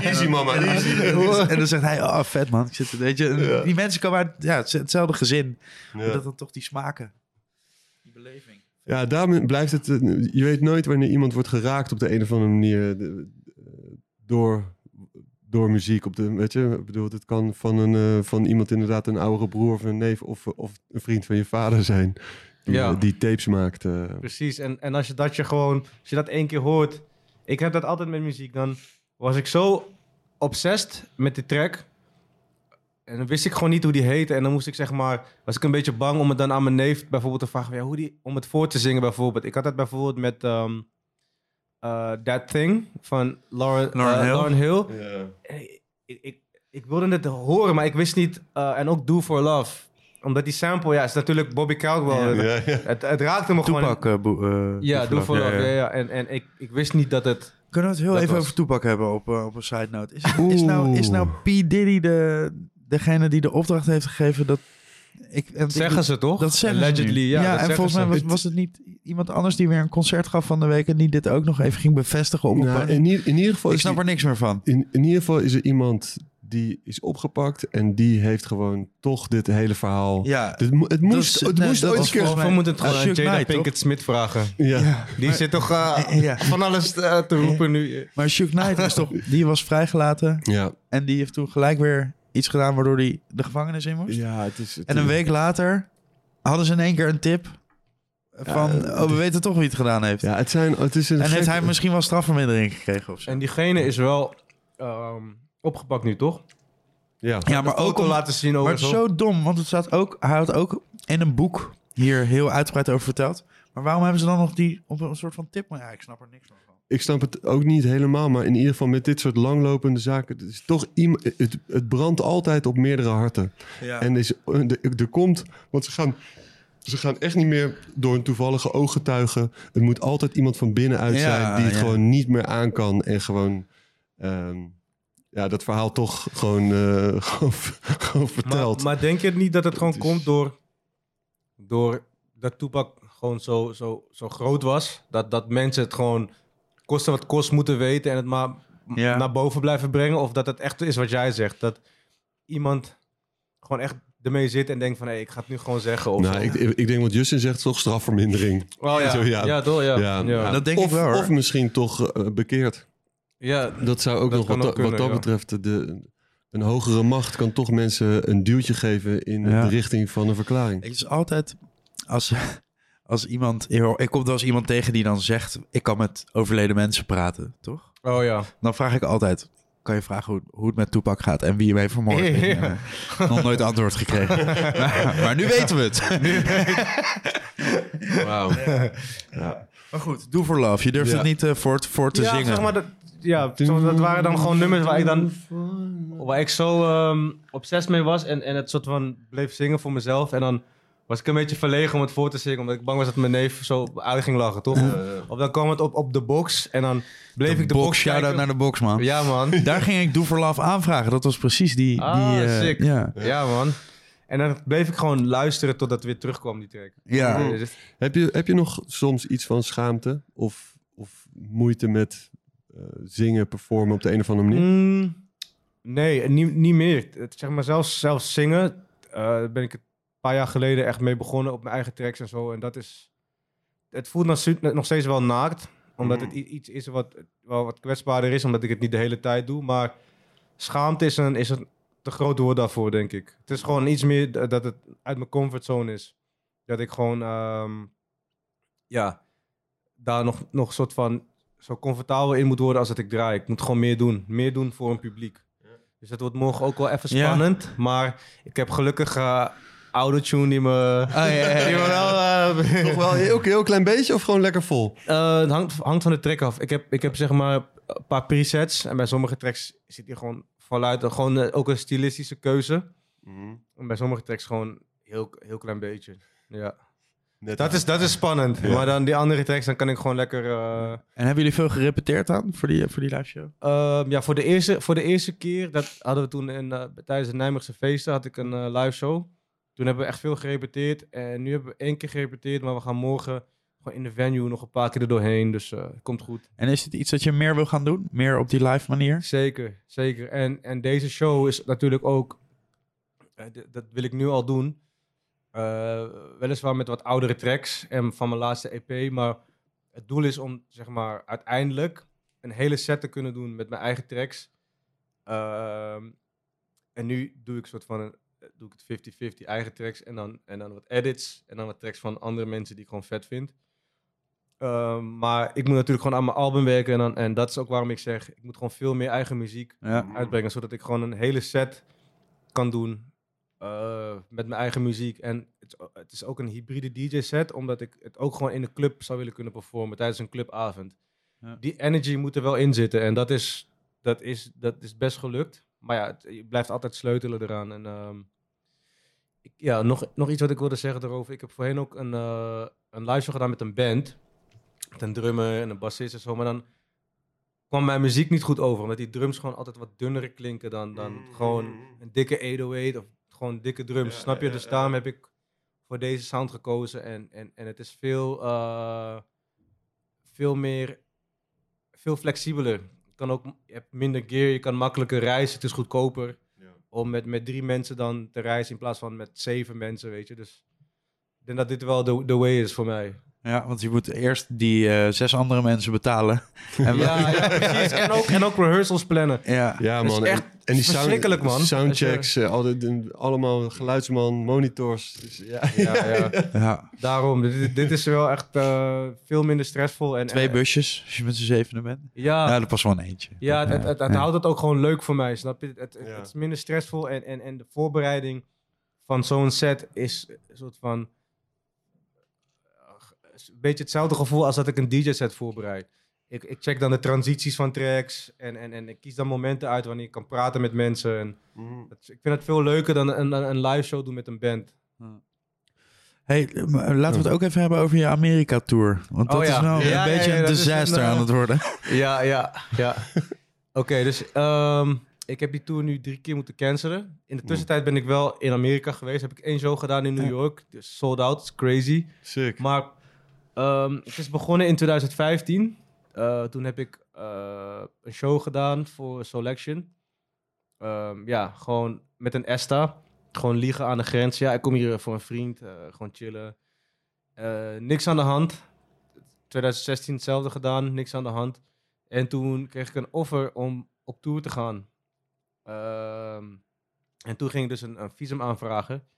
Easy mama, easy. En dan zegt hij, oh vet man. Ik zit, weet je, Die mensen komen uit ja, het- hetzelfde gezin. Maar Ja. dat dan toch die smaken. Die beleving. Ja, daarom blijft het... eh, Je weet nooit wanneer iemand wordt geraakt op de een of andere manier eh, door, door muziek. Op de, weet je, ik bedoel, het kan van, een, eh, van iemand inderdaad een oudere broer of een neef of, of een vriend van je vader zijn. Die, Ja. die tapes maakt. Precies, en, en als je dat je gewoon, als je dat één keer hoort, ik heb dat altijd met muziek, dan was ik zo obsessed met die track. En dan wist ik gewoon niet hoe die heette. En dan moest ik zeg maar, was ik een beetje bang om het dan aan mijn neef bijvoorbeeld te vragen, ja, hoe die, om het voor te zingen bijvoorbeeld. Ik had dat bijvoorbeeld met ehm, eh, That Thing van Lauren, eh, Hill. Lauryn Hill. Ik, ik, wilde het horen, maar ik wist niet. eh, en ook Do For Love. Omdat die sample, ja, is natuurlijk Bobby Caldwell. Ja. Het, het raakte me gewoon. Toepak. eh, Ja, voor Ja, love. ja. En, en ik, ik wist niet dat het... Kunnen we het heel Dat even was- over Toepak hebben op, op een side note? Is, is, nou, is nou P. Diddy de, degene die de opdracht heeft gegeven dat... Ik, en ik- Zeggen ze toch? Dat zeggen ze Allegedly, ja. dat en volgens mij was, was het niet iemand anders die weer een concert gaf van de week... en die dit ook nog even ging bevestigen op een Nou, in, ieder- in ieder geval Ik is snap die- er niks meer van. in, in ieder geval is er iemand die is opgepakt en die heeft gewoon toch dit hele verhaal. Ja, Dit het moest, is- het nee, moest ooit een keer. We moeten het gewoon aan Jada Pinkett Smith vragen. Ja. Die zit toch eh, Ja. van alles eh, te roepen nu. Maar Suge Knight was toch, die was vrijgelaten Ja. en die heeft toen gelijk weer iets gedaan waardoor hij de gevangenis in moest. ja, het is. het En een is- week later hadden ze in één keer een tip van, Ja, oh, we weten toch wie het gedaan heeft. Ja, het zijn. Het is een en heeft gek- hij misschien wel strafvermindering gekregen of zo. En diegene is wel ehm, opgepakt nu, toch? Ja. ja, maar ook al om, laten zien maar over het is zo. dom, want het staat ook, hij had ook in een boek hier heel uitgebreid over verteld. Maar waarom hebben ze dan nog die op een soort van tip? Maar ja, ik snap er niks van. Ik snap het ook niet helemaal, maar in ieder geval met dit soort langlopende zaken. Het, is toch het, het brandt altijd op meerdere harten. Ja. En is, er, er komt, want ze gaan, ze gaan echt niet meer door een toevallige ooggetuige. Het moet altijd iemand van binnenuit Ja, zijn die het ja. gewoon niet meer aan kan. En gewoon, ehm, ja, dat verhaal toch gewoon, eh, gewoon, gewoon vertelt. Maar, maar denk je niet dat het gewoon komt door, door dat Tupac gewoon zo, zo, zo groot was? Dat, dat mensen het gewoon kosten wat kost moeten weten en het maar Ja. naar boven blijven brengen. Of dat het echt is wat jij zegt. Dat iemand gewoon echt ermee zit en denkt van... hé, ik ga het nu gewoon zeggen. Of Nou, ik, ik denk wat Justin zegt, toch strafvermindering. oh, ja. Zo, ja. ja. toch? Ja. Ja. Ja. Dat denk of, ik wel, hoor. Of misschien toch eh, bekeerd. Ja, Dat zou ook Dat nog, wat, ook wat dat ja. betreft, de, een hogere macht kan toch mensen een duwtje geven in Ja. de richting van een verklaring. Het is altijd als, als iemand. Ik kom wel eens iemand tegen die dan zegt: Ik kan met overleden mensen praten, toch? Oh ja. Dan vraag ik altijd: Kan je vragen hoe, hoe het met Toepak gaat en wie hem heeft vermoord? Ja. Nog nooit antwoord gekregen. maar, maar nu weten we het. Wauw. Maar goed, Do for Love. Je durft Ja. het niet eh, voor, te- voor te ja, zingen. zeg maar dat, ja, dat waren dan gewoon nummers waar ik dan waar ik zo ehm obsessief mee was en, en het soort van bleef zingen voor mezelf en dan was ik een beetje verlegen om het voor te zingen omdat ik bang was dat mijn neef zo uit ging lachen, toch? Of dan kwam het op, op de box en dan bleef ik de box, box, shout-out naar de box, man. Ja man, Daar ging ik Do for Love aanvragen. Dat was precies die... Ah, die eh, sick. Ja. ja man. En dan bleef ik gewoon luisteren totdat het weer terugkwam die track. Ja. Dus- Heb, je, heb je nog soms iets van schaamte of, of moeite met eh, zingen, performen op de een of andere manier? Mm, nee, niet, niet meer. Het, zeg maar zelfs, zelfs zingen, eh, ben ik een paar jaar geleden echt mee begonnen op mijn eigen tracks en zo. En dat is, het voelt nog, steeds wel naakt, omdat het i- iets is wat, wel wat kwetsbaarder is, omdat ik het niet de hele tijd doe. Maar schaamte is een, is een te groot woord daarvoor, denk ik. Het is gewoon iets meer dat het uit mijn comfortzone is. Dat ik gewoon, ehm, ja, daar nog, nog een soort van zo comfortabel in moet worden als dat ik draai. Ik moet gewoon meer doen. Meer doen voor een publiek. Dus dat wordt morgen ook wel even Ja. spannend. Maar ik heb gelukkig eh autotune die me... ja, ja, die me wel, eh, Toch wel een heel, heel klein beetje of gewoon lekker vol? eh, het hangt, hangt van de track af. Ik heb, ik heb zeg maar een paar presets. En bij sommige tracks zit hier gewoon voluit gewoon eh, ook een stilistische keuze. En bij sommige tracks gewoon heel, heel klein beetje. Ja. Net Dat is, dat is spannend. Ja. Maar dan die andere tracks, dan kan ik gewoon lekker... eh, En hebben jullie veel gerepeteerd dan voor die, voor die live show? Ehm, ja, voor de, eerste, voor de eerste keer, dat hadden we toen in, eh, tijdens de Nijmeegse feesten, had ik een eh, live show. Toen hebben we echt veel gerepeteerd. En nu hebben we één keer gerepeteerd, maar we gaan morgen gewoon in de venue nog een paar keer er doorheen. Dus eh komt goed. En is het iets dat je meer wil gaan doen? Meer op die live manier? Zeker, zeker. En, en deze show is natuurlijk ook, eh, dat wil ik nu al doen. Eh, weliswaar met wat oudere tracks en van mijn laatste EP. Maar het doel is om, zeg maar, uiteindelijk een hele set te kunnen doen met mijn eigen tracks. Ehm, en nu doe ik soort van een, doe ik het 50-50 eigen tracks en dan, en dan wat edits en dan wat tracks van andere mensen die ik gewoon vet vind. Ehm, maar ik moet natuurlijk gewoon aan mijn album werken en, dan, en dat is ook waarom ik zeg, ik moet gewoon veel meer eigen muziek Ja. uitbrengen, zodat ik gewoon een hele set kan doen eh, met mijn eigen muziek. En het, het is ook een hybride DJ-set, omdat ik het ook gewoon in de club zou willen kunnen performen tijdens een clubavond. Ja. Die energy moet er wel in zitten en dat is, dat is, dat is best gelukt. Maar ja, het, je blijft altijd sleutelen eraan. En, ehm, ja, nog, nog iets wat ik wilde zeggen daarover. Ik heb voorheen ook een, eh een live show gedaan met een band. Met een drummer en een bassist en zo. Maar dan kwam mijn muziek niet goed over. Omdat die drums gewoon altijd wat dunner klinken dan, dan gewoon een dikke 808 of gewoon dikke drums. Snap je? Dus daarom heb ik voor deze sound gekozen. En, en, en het is veel, eh, veel meer, veel flexibeler. Je, kan ook, je hebt minder gear, je kan makkelijker reizen. Het is goedkoper om met, met drie mensen dan te reizen in plaats van met zeven mensen, weet je. Dus ik denk dat dit wel de, de way is voor mij. Ja, want je moet eerst die eh, zes andere mensen betalen. En Ja, ja precies. En ook, en ook rehearsals plannen. ja. Ja, Dat is man. echt en, en die sound- man. Soundchecks, eh, al die- allemaal geluidsman, monitors. Dus, ja. Ja, ja. ja. Daarom, dit, dit is wel echt eh, veel minder stressvol. En, Twee busjes, als je met z'n zevenen bent. Ja, Ja, dat past wel een eentje. Ja, het, het, het, het Ja. houdt het ook gewoon leuk voor mij, snap je? Het, het, Ja. het is minder stressvol en, en, en de voorbereiding van zo'n set is een soort van... eh, is Een beetje hetzelfde gevoel als dat ik een DJ-set voorbereid. Ik, ik check dan de transities van tracks en, en, en ik kies dan momenten uit wanneer ik kan praten met mensen. En het- ik vind het veel leuker dan een, een, een live show doen met een band. Hey, maar laten we het ook even hebben over je Amerika-tour. Want dat Oh ja. is nou Ja, een ja, beetje ja, een is disaster een, eh, aan het worden. Ja, ja, ja. Oké, dus ehm, ik heb die tour nu drie keer moeten cancelen. In de tussentijd ben ik wel in Amerika geweest. Heb ik één show gedaan in New. York. Dus sold out, it's crazy. Sick. Maar ehm, het is begonnen in 2015. Eh, toen heb ik eh, een show gedaan voor Selection. Ehm, ja, gewoon met een ESTA. Gewoon liegen aan de grens. Ja, ik kom hier voor een vriend. eh, gewoon chillen. Niks aan de hand. 2016 hetzelfde gedaan. Niks aan de hand. En toen kreeg ik een offer om op tour te gaan. Ehm, en toen ging ik dus een, een visum aanvragen.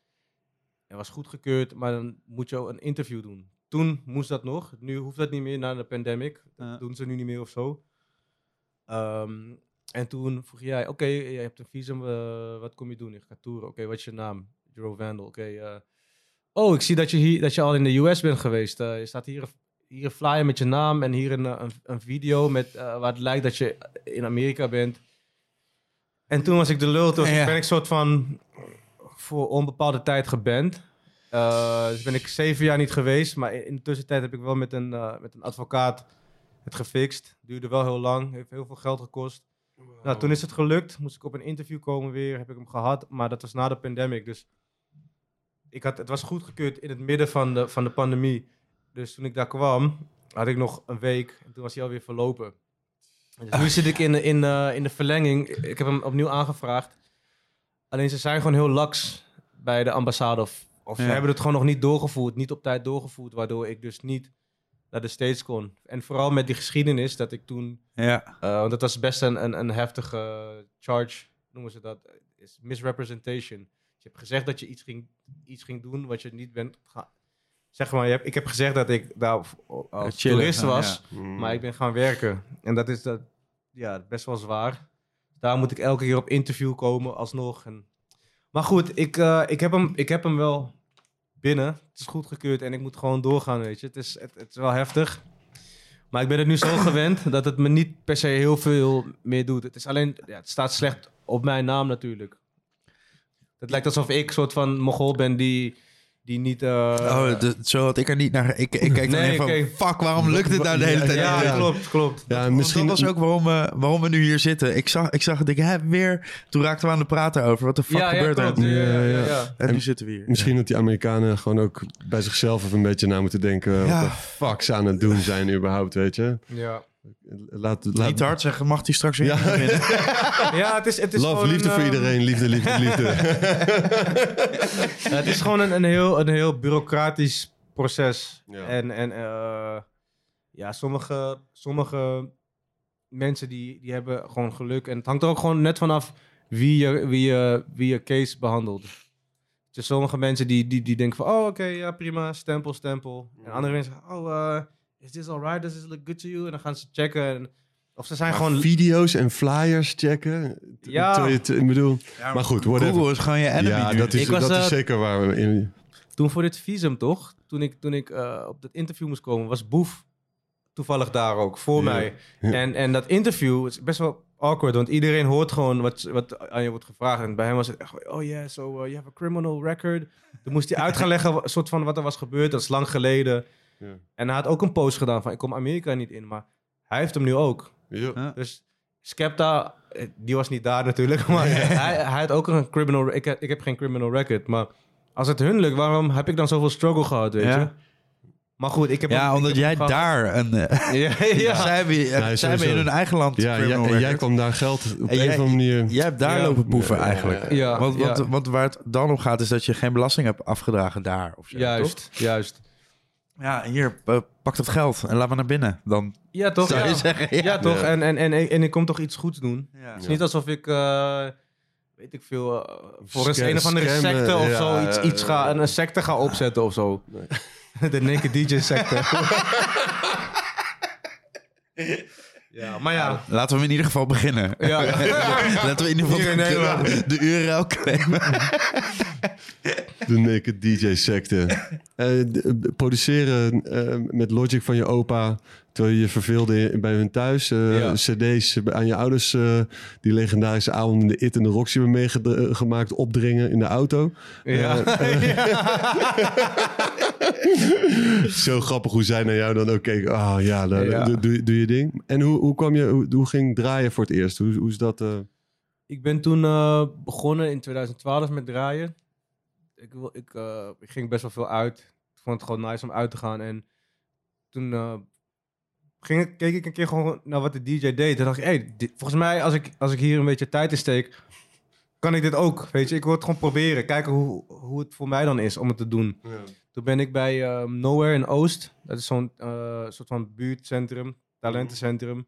En was goedgekeurd, maar dan moet je een interview doen. Toen moest dat nog. Nu hoeft dat niet meer na de pandemic. Dat doen ze nu niet meer of zo. Ehm, en toen vroeg jij, oké, je hebt een visum, eh, wat kom je doen? Ik ga toeren. Oké, wat is je naam? Joe Vandal. Oké, eh, oh, ik zie dat je, hier, dat je al in de US bent geweest. Eh, je staat hier, hier een flyer met je naam en hier een, eh, een, een video met, eh, waar het lijkt dat je in Amerika bent. En toen was ik de lul. Toen Ja. ben ik soort van voor onbepaalde tijd geband. Eh, dus ben ik zeven jaar niet geweest. Maar in de tussentijd heb ik wel met een, eh, met een advocaat het gefixt. Duurde wel heel lang. Heeft heel veel geld gekost. Nou, toen is het gelukt. Moest ik op een interview komen weer. Heb ik hem gehad. Maar dat was na de pandemic. Dus ik had, het was goedgekeurd in het midden van de, van de pandemie. Dus toen ik daar kwam, had ik nog een week. En toen was hij alweer verlopen. Dus nu zit ik in, de- in, eh, in de verlenging. Ik heb hem opnieuw aangevraagd. Alleen ze zijn gewoon heel laks bij de ambassade. Of, of ze hebben het gewoon nog niet doorgevoerd. Niet op tijd doorgevoerd. Waardoor ik dus niet naar de States kon. En vooral met die geschiedenis dat ik toen... Ja. eh, want dat was best een, een, een heftige charge, noemen ze dat. Is misrepresentation. Je hebt gezegd dat je iets ging, iets ging doen wat je niet bent gaan... Zeg maar, je hebt, ik heb gezegd dat ik daar als chillen toerist was. Mm. Maar ik ben gaan werken. En dat is dat, ja, best wel zwaar. Daar moet ik elke keer op interview komen, alsnog. En... Maar goed, ik, eh, ik, heb hem, ik heb hem wel binnen. Het is goedgekeurd en ik moet gewoon doorgaan, weet je. Het is, het, is wel heftig. Maar ik ben het nu zo gewend dat het me niet per se heel veel meer doet. Het is alleen, ja, het staat slecht op mijn naam natuurlijk. Het lijkt alsof ik een soort van mogol ben die, die niet... eh, Oh, de- zo had ik er niet naar... Ik, ik keek dan Nee, van, oké. fuck, waarom lukt het nou de hele tijd? ja, klopt, klopt. Ja, misschien dat was ook waarom, we waarom we nu hier zitten. Ik zag, ik zag het, ik heb weer... Toen raakten we aan het praten over wat de fuck gebeurt er. Ja, ja, Ja, ja, ja. ja. En nu zitten we hier. Misschien dat die Amerikanen gewoon ook bij zichzelf even een beetje na moeten denken. Ja. Wat de fuck ze aan het doen zijn überhaupt, weet je. Ja. Laat, laat, Niet hard zeggen, mag die straks weer Ja. winnen? ja, het is, het is Love, gewoon liefde een, voor ehm, iedereen. Liefde, liefde, liefde. Ja, het is gewoon een, een, heel, een heel bureaucratisch proces. Ja. En, en eh, ja, sommige, sommige mensen die, die hebben gewoon geluk. En het hangt er ook gewoon net vanaf wie je, wie je, wie je case behandelt. Dus sommige mensen die, die, die denken van, oh oké, ja prima, stempel, stempel. En andere mensen zeggen, oh, eh, is this alright? Does this look good to you? En dan gaan ze checken. En, of ze zijn gewoon... Video's en flyers checken. Ja. Ik bedoel, maar goed, whatever. Google is gewoon je enemy ja, nu. dat is, was, dat is eh, zeker waar. We in, Toen voor dit visum toch? Toen ik, toen ik eh, op dat interview moest komen, was Boef toevallig daar ook, voor mij. En, en dat interview is best wel awkward, want iedereen hoort gewoon wat, wat aan je wordt gevraagd. En bij hem was het echt, oh yeah, so uh, you have a criminal record. Toen moest hij uit gaan leggen, soort van wat er was gebeurd. Dat is lang geleden. Ja. En hij had ook een post gedaan van, ik kom Amerika niet in. Maar hij heeft hem nu ook. ja. Dus Skepta, eh, die was niet daar natuurlijk. Maar hij, hij had ook een criminal... Ik, heb- ik heb geen criminal record, maar als het hun lukt, waarom heb ik dan zoveel struggle gehad, weet Ja. je? Maar goed, ik heb... Ja, omdat heb jij gehad. daar een... eh, Ja, ja. Zij hebben, Nee, zij hebben in hun eigen land Ja, jij, en kwam daar geld op En een of andere manier. Jij hebt daar Ja. lopen boeven eigenlijk. ja, want, ja. want, want waar het dan om gaat is dat je geen belasting hebt afgedragen daar. Of zo, toch? Juist, juist. Ja, hier, pak dat geld en laat me naar binnen. Dan Ja, toch? zou Ja, je zeggen. ja, Ja. toch? En, en, en, en ik kom toch iets goeds doen. Ja. Het is niet alsof ik, eh, weet ik veel, eh, voor een, een of andere secte of ja, zo iets, ja, iets ja. ga, een secte ga opzetten of zo. De Naked DJ secte. ja, maar ja. Laten we hem in ieder geval beginnen. ja. Laten we in ieder geval de, de URL claimen. De naked DJ secte. Eh, d- produceren eh, met Logic van je opa. Terwijl je je verveelde bij hun thuis. eh, Ja. CD's aan je ouders. eh, die legendarische avond in de IT en de Roxy hebben meegemaakt. Opdringen in de auto. Ja. Zo grappig hoe zij naar jou dan ook keken. Ah ja, Ja. Doe, doe, doe je ding. En hoe, hoe, kwam je, hoe, hoe ging draaien voor het eerst? Hoe, hoe is dat? eh? Ik ben toen eh, begonnen in 2012 met draaien. Ik, wil, ik, eh, ik ging best wel veel uit. Ik vond het gewoon nice om uit te gaan. En toen, ging, ik- keek ik een keer gewoon naar wat de DJ deed. En dacht ik, hey, dit- volgens mij als ik, als ik hier een beetje tijd in steek, kan ik dit ook. Weet je, ik wil het gewoon proberen. Kijken hoe, hoe het voor mij dan is om het te doen. Toen ben ik bij ehm, Nowhere in Oost. Dat is zo'n eh, soort van buurtcentrum, talentencentrum.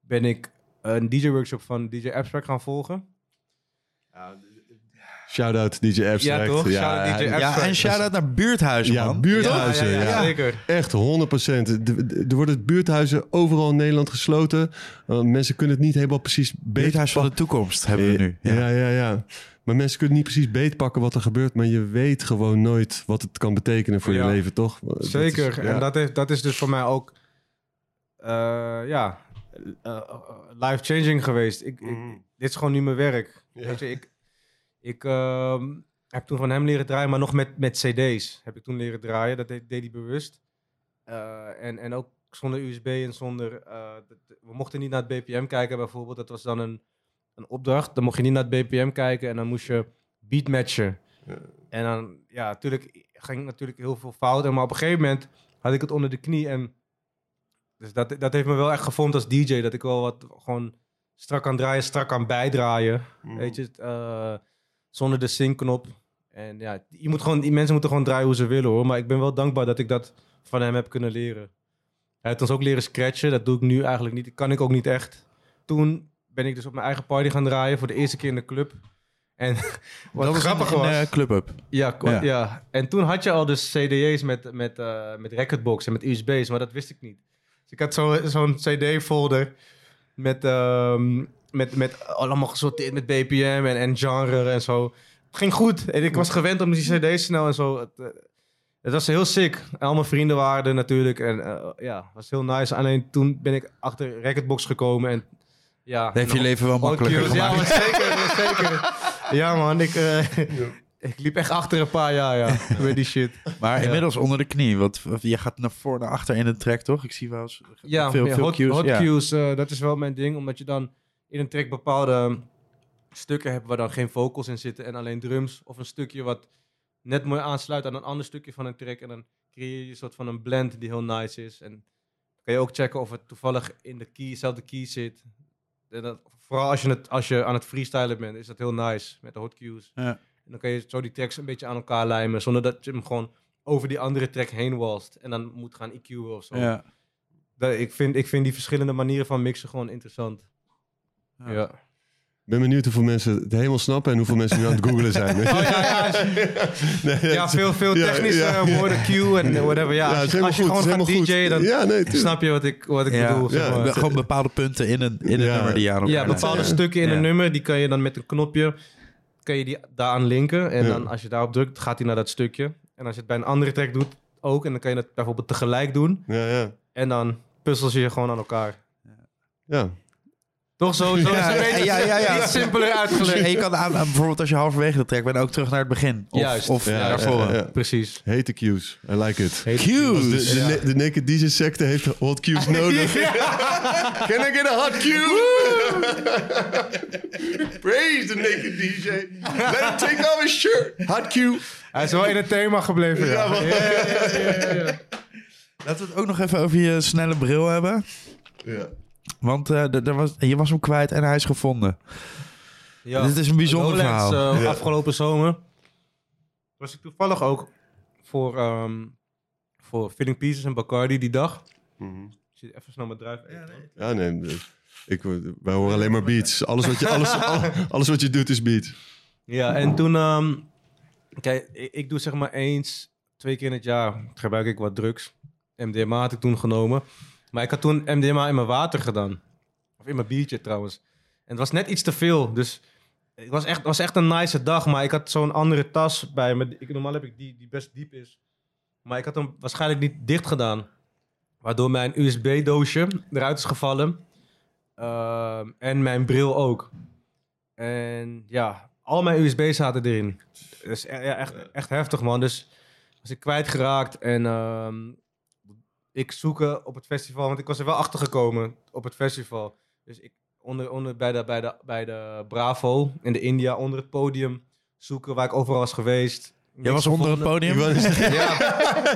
Ben ik een DJ-workshop van DJ Abstract gaan volgen. Shout-out DJ Abstract. Ja, toch? DJ Ja, en shout-out naar buurthuizen, Ja, man. buurthuizen. Ja, ja, ja, ja. zeker. Echt 100%. Er- worden buurthuizen overal in Nederland gesloten. Uh, mensen kunnen het niet helemaal precies Buurthuis van de toekomst hebben we nu. Ja. ja, ja, ja. Maar mensen kunnen niet precies beetpakken wat er gebeurt. Maar je weet gewoon nooit wat het kan betekenen voor je leven, toch? Dat is- Zeker. ja. En dat is, dat is dus voor mij ook eh, ja, eh, life-changing geweest. Ik, ik- Mhm. dit is gewoon nu mijn werk. Ja. Weet je, ik, ik ehm, heb toen van hem leren draaien, maar nog met, met cd's heb ik toen leren draaien. Dat deed, deed hij bewust. Eh, en, en ook zonder USB en zonder... eh, we mochten niet naar het BPM kijken bijvoorbeeld. Dat was dan een, een opdracht. Dan mocht je niet naar het BPM kijken en dan moest je beat matchen. En dan, ja, natuurlijk ging natuurlijk heel veel fouten. Maar op een gegeven moment had ik het onder de knie. En dus dat, dat heeft me wel echt gevormd als DJ. Dat ik wel wat gewoon strak kan draaien, strak kan bijdraaien. Weet je, eh, zonder de sync-knop. En ja, je moet gewoon, die mensen moeten gewoon draaien hoe ze willen hoor. Maar ik ben wel dankbaar dat ik dat van hem heb kunnen leren. Hij heeft ons ook leren scratchen. Dat doe ik nu eigenlijk niet. Dat kan ik ook niet echt. Toen ben ik dus op mijn eigen party gaan draaien. Voor de eerste keer in de club. En wat Dat was grappig was... een, eh, Club Up. Ja, Ja. ja. En toen had je al dus CD's met, met, eh met recordbox en met USB's, maar dat wist ik niet. Dus ik had zo- zo'n CD-folder met, ehm, met, met allemaal gesorteerd met BPM en, en genre en zo. Het ging goed. En ik was gewend om die CD's snel en zo. Het, eh, het was heel sick. En al mijn vrienden waren er natuurlijk. En ja, het was heel nice. Alleen toen ben ik achter recordbox gekomen en ja. Dat heeft je leven wel makkelijker Cues, Ja, gemaakt. maar zeker, zeker. Ja, man, ik, eh, ik liep echt achter een paar jaar, ja, met die shit. Maar Ja. inmiddels onder de knie. Want je gaat naar voor naar achter in een track, toch? Ik zie wel eens Ja, veel, ja, veel hot, cues. hot ja. cues, eh, dat is wel mijn ding, omdat je dan in een track bepaalde stukken hebt waar dan geen vocals in zitten en alleen drums. Of een stukje wat net mooi aansluit aan een ander stukje van een track. En dan creëer je een soort van een blend die heel nice is. En kan je ook checken of het toevallig in de key, dezelfde key zit. En dat, vooral als je, het, als je aan het freestylen bent, is dat heel nice met de hot cues. Ja. En dan kan je zo die tracks een beetje aan elkaar lijmen, zonder dat je hem gewoon over die andere track heen walst. En dan moet gaan EQ'en of zo. Ja. Dat, ik, vind, ik vind die verschillende manieren van mixen gewoon interessant. Ja. Ja. Ik ben benieuwd hoeveel mensen het helemaal snappen en hoeveel mensen nu aan het googlen zijn. Oh ja, ja, Nee, ja veel, veel technische ja, ja. woorden, cue en whatever. Ja, Ja, het als is je, helemaal als je goed, gewoon gaat DJ'en, dan Ja, nee, tuurlijk. snap je wat ik, wat ik Ja, bedoel. zeg ja, maar. Gewoon bepaalde punten in een, in een Ja. nummer die je aan elkaar Ja, bepaalde Ja. stukken in Ja. een nummer, die kan je dan met een knopje, kan je die daaraan linken. En Ja. dan als je daarop drukt, gaat hij naar dat stukje. En als je het bij een andere track doet, ook. En dan kan je dat bijvoorbeeld tegelijk doen. Ja, ja. En dan puzzels je gewoon aan elkaar. ja. Toch zo? zo is Ja, een beetje ja, ja, ja. iets simpeler uitgelegd. En je kan aan, aan- bijvoorbeeld als je halverwege de track bent ook terug naar het begin. Of, Juist. Of Ja, daarvoor. ja, ja. Precies. Hete cues. I like it. Heet- Cues. De, de, Ja. ne- de Naked DJ secte heeft hot cues nodig. Can I get a hot cue? Praise the Naked DJ. Let him take off his shirt. Hot cue. Hij is wel in het thema gebleven, ja, ja, ja, ja. Laten we het ook nog even over je snelle bril hebben. Ja. Want eh, was, je was hem kwijt en hij is gevonden. Ja. Dit is een bijzonder Lowlands, verhaal. eh, Ja. Afgelopen zomer was ik toevallig ook voor, ehm voor Filling Pieces en Bacardi die dag. Mhm. Ik zit even snel met druif. Ja, nee. de- Ik, wij horen alleen maar beats. Alles wat je, alles, al- alles wat je doet is beats. Ja, en toen... ehm, kijk, ik, ik doe zeg maar eens, twee keer in het jaar gebruik ik wat drugs. MDMA had ik toen genomen. Maar ik had toen MDMA in mijn water gedaan. Of in mijn biertje trouwens. En het was net iets te veel. Dus het was echt, was echt een nice dag. Maar ik had zo'n andere tas bij me. Ik, normaal heb ik die die best diep is. Maar ik had hem waarschijnlijk niet dicht gedaan. Waardoor mijn USB-doosje eruit is gevallen. Ehm, en mijn bril ook. En ja, al mijn USB's zaten erin. Dus ja, echt, echt heftig, man. Dus was ik kwijtgeraakt en ehm, ik zoeken op het festival, want ik was er wel achter gekomen op het festival. Dus ik onder, onder bij, de, bij, de, bij de Bravo in de India onder het podium zoeken waar ik overal was geweest. Jij was onder het podium? Ja,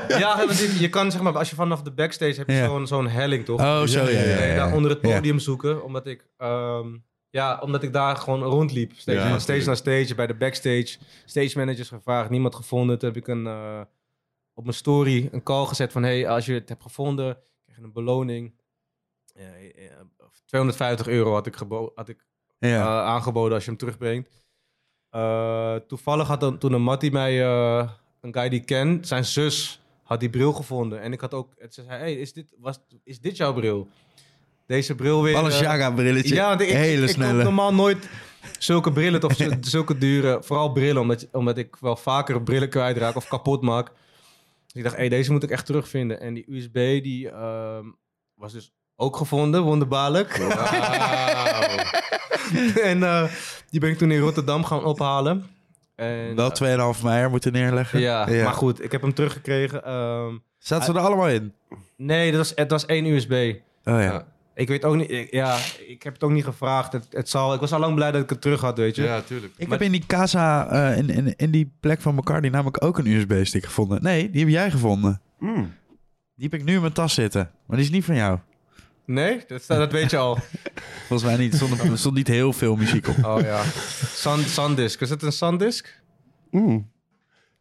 ja je, kan zeg maar, als je vanaf de backstage heb je Ja. zo'n zo'n helling toch? Oh, zo, ja, ja, ja, ja. Daar onder het podium zoeken, omdat ik, ehm, ja, omdat ik daar gewoon rondliep. Steeds natuurlijk. naar stage, bij de backstage. Stage managers gevraagd, niemand gevonden. Toen heb ik een, eh, op mijn story een call gezet van, hey, als je het hebt gevonden, krijg je een beloning. Ja, ja, 250 euro had ik, had ik Ja. eh, aangeboden als je hem terugbrengt. Eh, toevallig had dan, toen een Mattie mij, eh, een guy die ik ken, zijn zus had die bril gevonden. En ik had ook, het ze zei, hey, is dit, was, is dit jouw bril? Deze bril weer... Balenciaga brilletje. ja, want ik, Hele ik, snelle. normaal nooit zulke brillen of zul- zulke dure, vooral brillen, omdat, omdat ik wel vaker brillen kwijtraak of kapot maak. Dus ik dacht, hey, deze moet ik echt terugvinden. En die USB, die ehm, was dus ook gevonden, wonderbaarlijk. en eh, die ben ik toen in Rotterdam gaan ophalen. En, Wel 2,5 meijer moeten neerleggen. ja, maar goed, ik heb hem teruggekregen. Ehm, Zaten ze er allemaal in? nee, dat was, het was één USB. Oh ja. Ik weet ook niet, ik- ja, ik heb het ook niet gevraagd. Het, het zal, ik was al lang blij dat ik het terug had, weet je. Ja, tuurlijk. Ik Maar- heb in die casa, eh, in, in, in die plek van McCartney namelijk ook een USB-stick gevonden. Nee, die heb jij gevonden. Mm. Die heb ik nu in mijn tas zitten. Maar die is niet van jou. Nee, dat, staat- dat weet je al. Volgens mij niet. Er stond, er stond niet heel veel muziek op. Oh ja. Sun, Sandisk. Is het een Sandisk? Mm.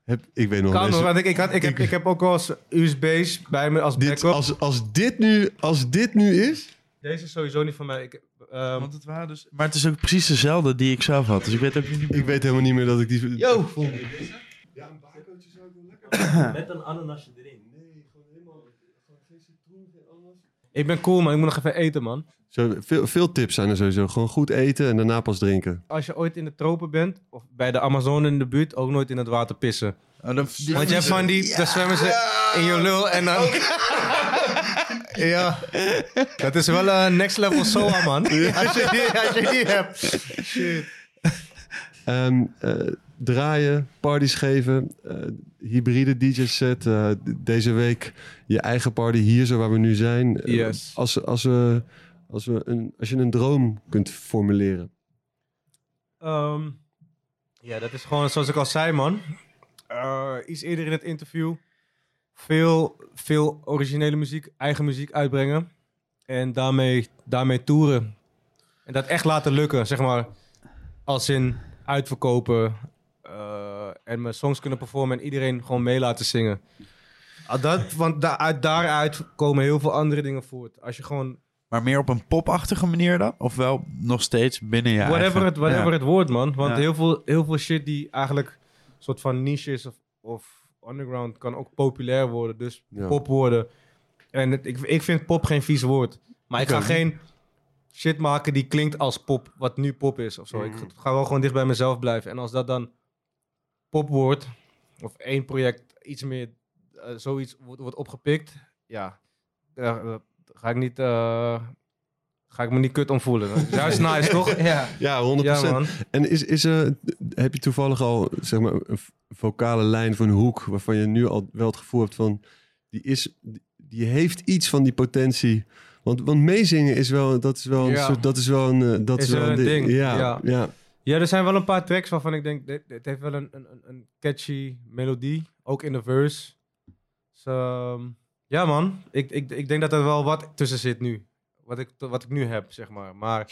Heb, ik weet nog Kan deze- want ik, ik, had, ik, heb, ik heb ook wel eens USB's bij me als dit, backup. als, als, dit nu, als dit nu is... Deze is sowieso niet van mij. Ik, ehm, Want het waren dus... Maar het is ook precies dezelfde die ik zelf had. Dus ik weet ook niet... Ik weet helemaal niet meer dat ik die... Yo! Met een ananasje erin. Ik ben cool, man. Ik moet nog even eten, man. Zo, veel, veel tips zijn er sowieso. Gewoon goed eten en daarna pas drinken. Als je ooit in de tropen bent, of bij de Amazone in de buurt, ook nooit in het water pissen. Oh, dan, Want je hebt van die, dan zwemmen ze in je lul en dan... ja, dat is wel een next level SOA, man. Als, je die, als je die hebt. Shit. Ehm, eh, draaien, parties geven, eh, hybride DJ-set. eh, d- deze week je eigen party hier zo waar we nu zijn. Eh, Yes. als, als, we, als, we een, als je een droom kunt formuleren. Ehm, ja, dat is gewoon zoals ik al zei, man. Eh, iets eerder in het interview. Veel, veel originele muziek, eigen muziek uitbrengen. En daarmee, daarmee toeren. En dat echt laten lukken, zeg maar. Als in uitverkopen. eh, en mijn songs kunnen performen en iedereen gewoon mee laten zingen. Ah, Dat, want da- uit daaruit komen heel veel andere dingen voort. Als je gewoon Maar meer op een popachtige manier dan? Of wel nog steeds binnen je whatever, eigen... het, whatever Ja. het wordt, man. Want Ja. heel, veel, heel veel shit die eigenlijk een soort van niche is of, of underground kan ook populair worden. Dus Ja. pop worden. En het- ik, ik vind pop geen vies woord. Maar ik, ga geen shit maken die klinkt als pop, wat nu pop is of zo. Ik Mhm. ga wel gewoon dicht bij mezelf blijven. En als dat dan pop wordt, of één project iets meer, eh, zoiets wordt, wordt opgepikt, ja, daar ga ik niet... eh, Ga ik me niet kut om voelen. Dat is Juist nice, toch? Ja. Ja, 100%. Ja, man. En is, is, er heb je toevallig al zeg maar, een vocale lijn van een hoek waarvan je nu al wel het gevoel hebt van die, is, die heeft iets van die potentie. Want, want meezingen is wel, dat is wel een Ja. soort, dat is wel een, eh, dat is Is wel wel een een ding. ding, Ja, ja. ja. Ja, er zijn wel een paar tracks waarvan ik denk, dit, dit heeft wel een, een, een- een catchy melodie, ook in de verse. Dus, ehm, ja man, ik, ik, ik denk dat er wel wat tussen zit nu. Wat ik, wat ik nu heb, zeg maar. Maar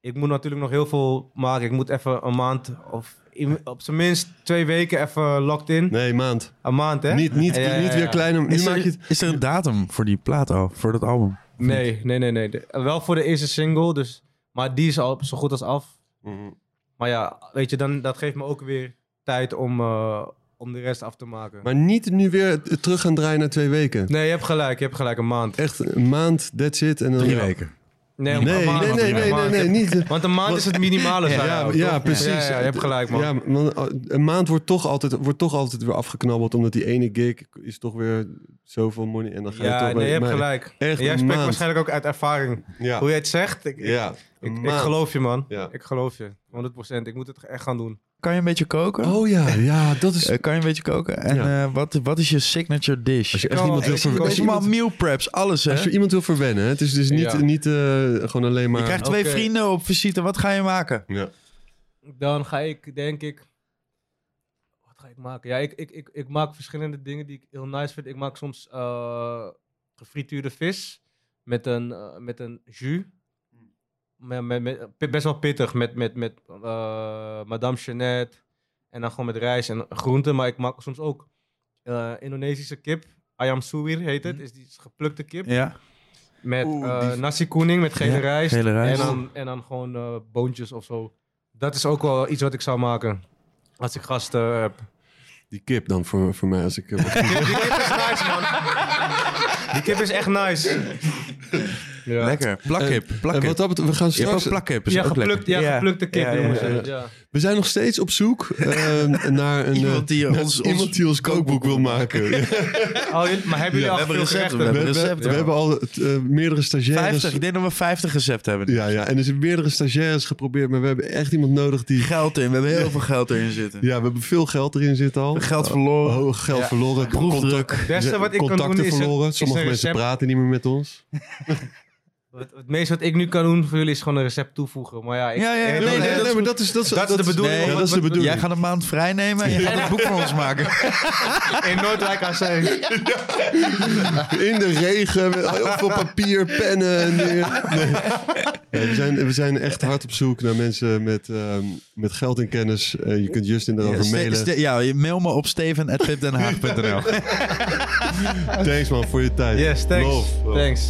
ik moet natuurlijk nog heel veel maken. Ik moet even een maand of in- op zijn minst twee weken even locked in. Nee, maand. Een maand, hè? Niet, niet, Ja, ja, niet ja, weer klein. om- Nu Is maak je er, het... is er een datum voor die plaat al? Voor dat album? Nee, nee, nee, nee. De- wel voor de eerste single, dus, maar die is al zo goed als af. Mhm. Maar ja, weet je, dan, dat geeft me ook weer tijd om, eh, om de rest af te maken. Maar niet nu weer terug gaan draaien na twee weken. Nee, je hebt gelijk. Je hebt gelijk een maand. Echt een maand, that's it. En dan... Drie weken. Nee, Nee, maand, nee, nee, nee, nee, nee, niet. Want een maand is het minimale. zei Ja, ja, precies. Ja, ja, je hebt gelijk, man. Ja, een maand wordt toch, altijd, wordt toch altijd weer afgeknabbeld, omdat die ene gig is toch weer zoveel money. En dan ga je Ja, toch nee, je hebt gelijk. echt jij spreekt maand. waarschijnlijk ook uit ervaring. Ja, Hoe jij het zegt, ik, ik- ja. ik, geloof je, man. Ja. Ik geloof je. 100%. Ik moet het echt gaan doen. Kan je een beetje koken? Oh ja, ja, dat is... Eh, kan je een beetje koken? En Ja. eh, wat, wat is je signature dish? Als je echt iemand wil, ik- ver- ik- als je iemand, meal preps, alles hè? als je iemand wil verwennen, het is dus niet, Ja. niet eh, gewoon alleen maar... Je krijgt twee vrienden op visite, wat ga je maken? Ja. Dan ga ik, denk ik... Wat ga ik maken? Ja, ik, ik, ik, ik maak verschillende dingen die ik heel nice vind. Ik maak soms eh, gefrituurde vis met een, eh, met een jus. Met, met, met- pi- best wel pittig, met, met, met eh, Madame Jeannette. En dan gewoon met rijst en groenten. Maar ik maak soms ook eh, Indonesische kip. Ayam suwir heet het. Is die geplukte kip. Ja. Met Oeh, eh, die- nasi koning, met gele Ja, rijst. gele rijst. En, dan, en dan gewoon eh, boontjes of zo. Dat is ook wel iets wat ik zou maken. Als ik gasten heb. Die kip dan voor, voor mij als ik... Die, die kip is nice, man. Die kip is echt nice. Ja. Lekker. Plakkip. en Plakkip. wat dat betreft, we gaan Je hebt ook straks... plakkip. Is Ja, ook geplukt, ja, geplukte kip Ja, ja, noemen ze ja. het, ja. We zijn nog steeds op zoek eh, naar een... Iemand eh, die ons- ons iemand die ons kookboek wil maken. Oh, maar hebben jullie Ja, al we hebben recepten, we hebben recepten. we hebben al eh, meerdere stagiaires... 50. Ik denk dat we 50 recepten hebben. Ja, ja, en er zijn meerdere stagiaires geprobeerd, maar we hebben echt iemand nodig die... Geld in. We hebben heel veel geld erin zitten. Ja, we hebben veel geld erin zitten al. Geld verloren. Oh, geld Ja. verloren. Proefdruk. Het beste wat ik kan contacten doen is verloren. Sommige mensen praten niet meer met ons. Het, het meeste wat ik nu kan doen voor jullie is gewoon een recept toevoegen. Maar ja, ik, Ja, ja, nee, Nee, nee, nee, maar dat is, dat is, dat is de bedoeling. Ja, Want- dat is de want- bedoeling. Jij gaat een maand vrij nemen en je gaat een boek van ons maken. in Noordwijk AC. In de regen, met heel veel papier, pennen. En. Nee. We, zijn, we zijn echt hard op zoek naar mensen met, ehm, met geld en kennis. Eh, je kunt Justin daarover Ja, mailen. ste- ja, je mail me op steven.vipdenhaag.nl Thanks man voor je tijd. Yes, thanks. Love. Love. Thanks.